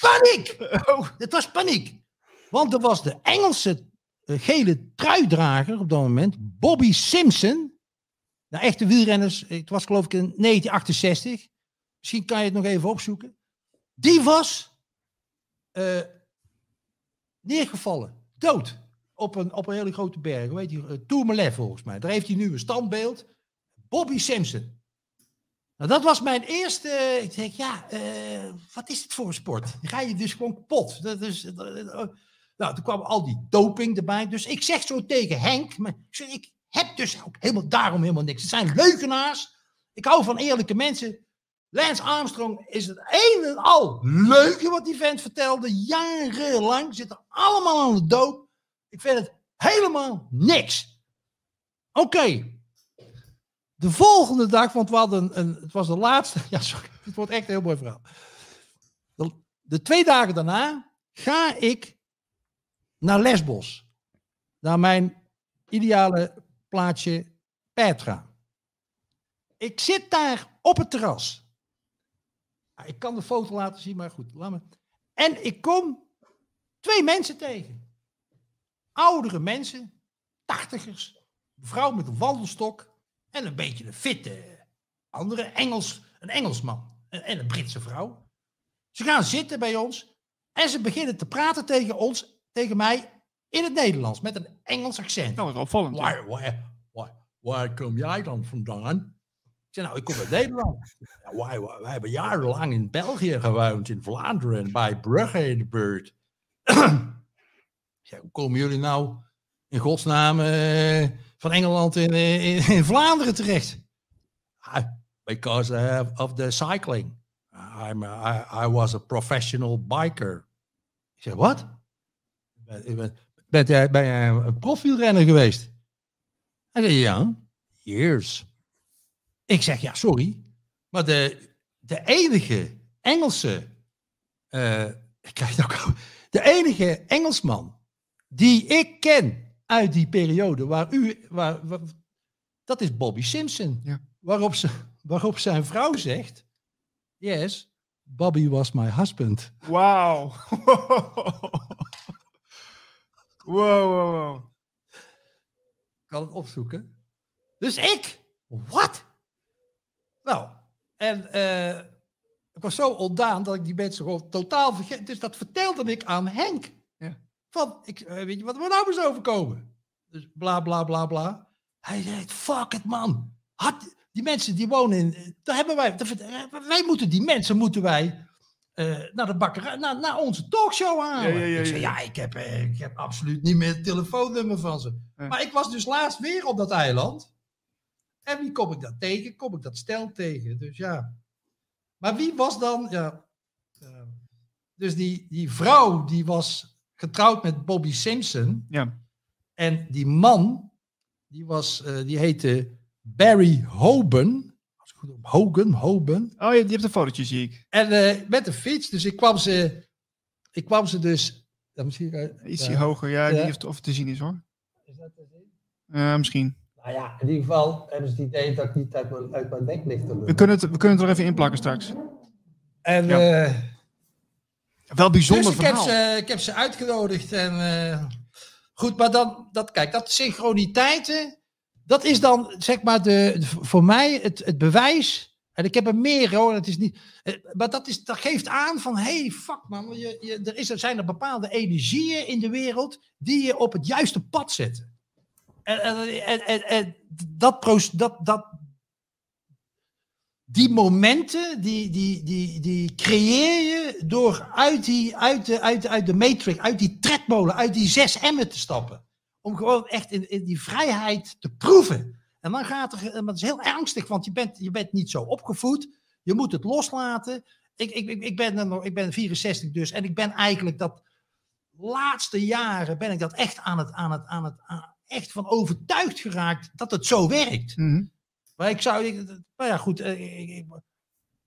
paniek. Oh. Het was paniek. Want er was de Engelse gele truidrager op dat moment, Bobby Simpson. Nou, echte wielrenners, het was geloof ik in 1968. Misschien kan je het nog even opzoeken. Die was neergevallen, dood. Op een, op een hele grote berg. Hoe heet die? Eh, volgens mij. Daar heeft hij nu een standbeeld. Bobby Simpson. Nou, dat was mijn eerste. Ik denk, ja, eh, wat is het voor een sport? Ga je dus gewoon kapot. Dat is, eh, eh, nou, toen kwam al die doping erbij. Dus ik zeg zo tegen Henk. Maar ik, zeg, ik heb dus ook helemaal daarom helemaal niks. Het zijn leugenaars. Ik hou van eerlijke mensen. Lance Armstrong is het een en al leuke wat die vent vertelde. Jarenlang zitten allemaal aan de doop. Ik vind het helemaal niks. Oké. De volgende dag, want we hadden een, het was de laatste. *laughs* Ja, sorry, het wordt echt een heel mooi verhaal. De, de twee dagen daarna ga ik naar Lesbos. Naar mijn ideale plaatsje Petra. Ik zit daar op het terras. Ik kan de foto laten zien, maar goed, laat me. En ik kom twee mensen tegen. Oudere mensen, tachtigers, een vrouw met een wandelstok en een beetje een fitte andere Engels, een Engelsman en, en een Britse vrouw. Ze gaan zitten bij ons en ze beginnen te praten tegen ons, tegen mij, in het Nederlands met een Engels accent. Nou, wat opvallend. Waar, waar, waar, waar kom jij dan vandaan? Ik zei, nou, ik kom uit Nederland. Ja, wij, wij, wij hebben jarenlang in België gewoond, in Vlaanderen, bij Brugge in de buurt. Zei, hoe komen jullie nou in godsnaam eh, van Engeland in, eh, in, in Vlaanderen terecht? "Ah, because uh, of the cycling. I'm I, I was a professional biker. Ik zeg, wat? Ben, ben, ben jij een profielrenner geweest? Hij zei, ja, years. Ik zeg, ja, sorry. Maar de, de enige Engelse, eh, *laughs* ik krijg het ook, de enige Engelsman die ik ken uit die periode waar u, waar, waar- dat is Bobby Simpson. Ja. Waarop, ze, waarop zijn vrouw zegt, yes, Bobby was my husband. Wauw. wow, wow, kan het opzoeken. Dus ik, wat? Nou, en eh, ik was zo ontdaan dat ik die mensen gewoon totaal vergeet. Dus dat vertelde ik aan Henk. Van, ik, eh, weet je wat er nou is overkomen? Dus bla bla bla bla. Hij zei, fuck it man. Had, die mensen die wonen in, daar hebben wij, daar- wij moeten die mensen moeten wij eh, naar de bakkerij, naar, naar onze talkshow halen. Ja, ja, ja, ik zei, ja. ik heb, eh, ik heb absoluut niet meer het telefoonnummer van ze. Maar ik was dus laatst weer op dat eiland. En wie kom ik dat tegen? Kom ik dat stel tegen. Dus ja. Maar wie was dan, ja. eh, dus die, die vrouw die was getrouwd met Bobby Simpson. Ja. En die man, die, was, eh, die heette Barry Hoban. Ik Hogan, Hoban. Oh, je, je hebt een fotootje, zie ik. En eh, met de fiets. Dus ik kwam ze, ik kwam ze dus. Misschien, eh, Ietsje ja. hoger. Ja, ik Ja. niet of, het te zien is hoor. Is dat te zien? Eh, misschien. Nou ja, in ieder geval hebben ze het idee dat ik niet uit mijn, uit mijn nek lig te We kunnen, het, we kunnen het er even inplakken straks. En Ja. Wel bijzonder dus ik heb, ze, ik heb ze uitgenodigd. En, eh, goed, maar dan, dat, kijk, dat synchroniteiten, dat is dan zeg maar de, voor mij het, het bewijs. En ik heb er meer hoor, het is niet. eh, Maar dat, is, dat geeft aan van, hey, fuck man, je, je, er, is, er zijn er bepaalde energieën in de wereld die je op het juiste pad zetten. En, en, en, en, dat, dat, dat, die momenten, die, die, die, die creëer je door uit, die, uit, de, uit, uit de matrix, uit die tredmolen, uit die zes emmen te stappen. Om gewoon echt in, die vrijheid te proeven. En dan gaat er, dat is heel ernstig, want je bent, je bent niet zo opgevoed. Je moet het loslaten. Ik, ik, ik, ben, nog- ik ben 64 dus en ik ben eigenlijk dat laatste jaren ben ik dat echt aan het, aan het, aan het, echt van overtuigd geraakt dat het zo werkt. Mhm. Maar ik zou, ik, maar ja goed, eh, ik, ik-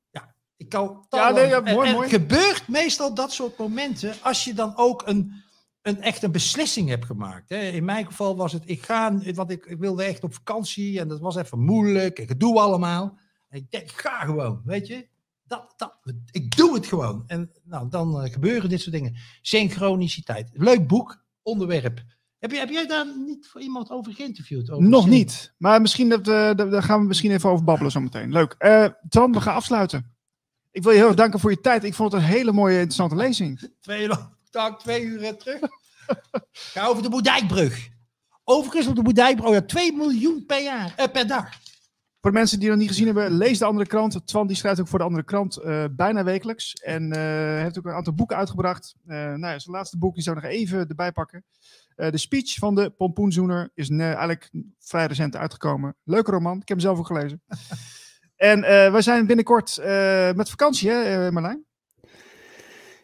ja, ik kan. Ja, nee, ja, mooi, en mooi. Het gebeurt meestal dat soort momenten als je dan ook een, een echt een beslissing hebt gemaakt. Hè. In mijn geval was het, ik ga, want ik, ik wilde echt op vakantie en dat was even moeilijk, ik doe allemaal. En ik denk, ik ga gewoon, weet je. Dat, dat, ik doe het gewoon. En nou, dan eh, gebeuren dit soort dingen. Synchroniciteit. Leuk boek, onderwerp. Heb, je, heb jij daar niet voor iemand over geïnterviewd? Over Nog niet. Maar misschien dat, eh, daar daar gaan we misschien even over babbelen zometeen. Leuk. Twan, we gaan afsluiten. Ik wil je heel erg danken voor je tijd. Ik vond het een hele mooie, interessante lezing. *laughs* Twee, dag, twee uur eh, terug. *laughs* Ga over de Boerdijkbrug. Overigens op de Boerdijkbrug, oh ja, 2 miljoen per jaar, eh, per dag. Voor de mensen die nog niet gezien hebben, lees de andere krant. Twan die schrijft ook voor de andere krant bijna wekelijks. En heeft ook een aantal boeken uitgebracht. Nou ja, zijn laatste boek, die zou ik nog even erbij pakken. Eh, de speech van de pompoenzoener is eh, eigenlijk vrij recent uitgekomen. Leuke roman, ik heb hem zelf ook gelezen. *laughs* en eh we zijn binnenkort eh, met vakantie, hè eh, Marlijn?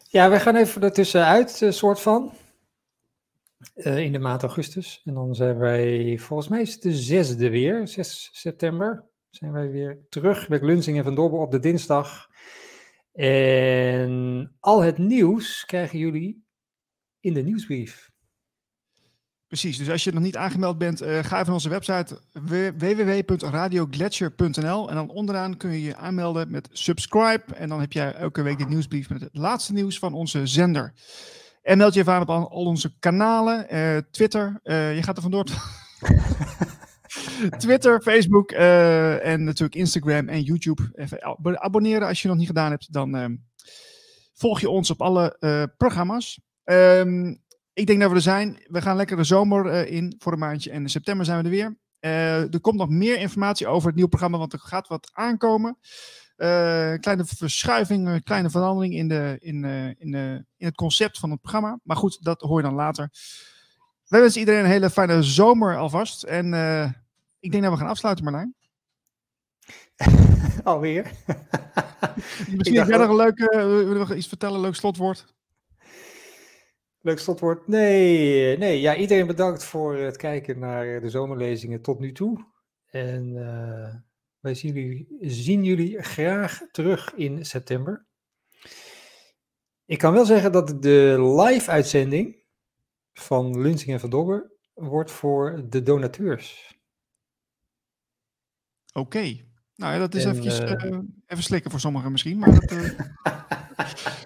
Ja, wij gaan even ertussenuit, soort van. Eh, in de maand augustus. En dan zijn wij, volgens mij is het de zesde weer, 6 september. Zijn wij weer terug met Lunsing en Van Dobber op de dinsdag. En al het nieuws krijgen jullie in de nieuwsbrief. Precies, dus als je nog niet aangemeld bent, eh, ga even naar onze website www.radioglacier.nl en dan onderaan kun je je aanmelden met subscribe en dan heb jij elke week de nieuwsbrief met het laatste nieuws van onze zender. En meld je even aan op al, onze kanalen, eh, Twitter, eh, je gaat er vandoor. *laughs* Twitter, Facebook en natuurlijk Instagram en YouTube. Even ab- abonneren als je nog niet gedaan hebt, dan ehm, volg je ons op alle programma's. Ehm, ik denk dat we er zijn. We gaan lekker de zomer eh, in voor een maandje. En in september zijn we er weer. Eh, er komt nog meer informatie over het nieuwe programma, want er gaat wat aankomen. Eh, kleine verschuiving, een kleine verandering in, de, in, in, in het concept van het programma. Maar goed, dat hoor je dan later. Wij wensen iedereen een hele fijne zomer alvast. En ik denk dat we gaan afsluiten, Marlijn. *laughs* Alweer. *laughs* Misschien heb jij nog een leuk, iets vertellen, een leuk slotwoord. Leuk slotwoord. Nee, nee, ja, iedereen bedankt voor het kijken naar de zomerlezingen tot nu toe. En eh, wij zien jullie, zien jullie graag terug in september. Ik kan wel zeggen dat de live-uitzending van Lunsing en Van Dobber wordt voor de donateurs. Oké. Nou ja, dat is En, eventjes, eh, eh, even slikken voor sommigen misschien. Maar dat, eh, *laughs*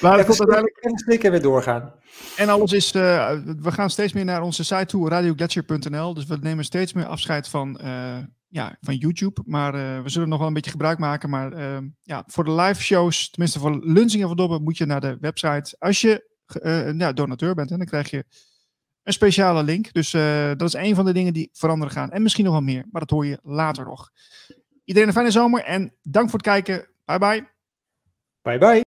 maar het komt uiteindelijk... En slikken weer doorgaan. En alles is... Uh, we gaan steeds meer naar onze site toe, radioglacier.nl. Dus we nemen steeds meer afscheid van, uh, ja, van YouTube. Maar uh, we zullen nog wel een beetje gebruik maken. Maar ja, voor de live shows, tenminste voor Lunzing en Dobben, moet je naar de website. Als je ja, donateur bent, hè, dan krijg je een speciale link. Dus dat is een van de dingen die veranderen gaan. En misschien nog wel meer, maar dat hoor je later nog. Iedereen een fijne zomer en dank voor het kijken. Bye bye. Bye bye.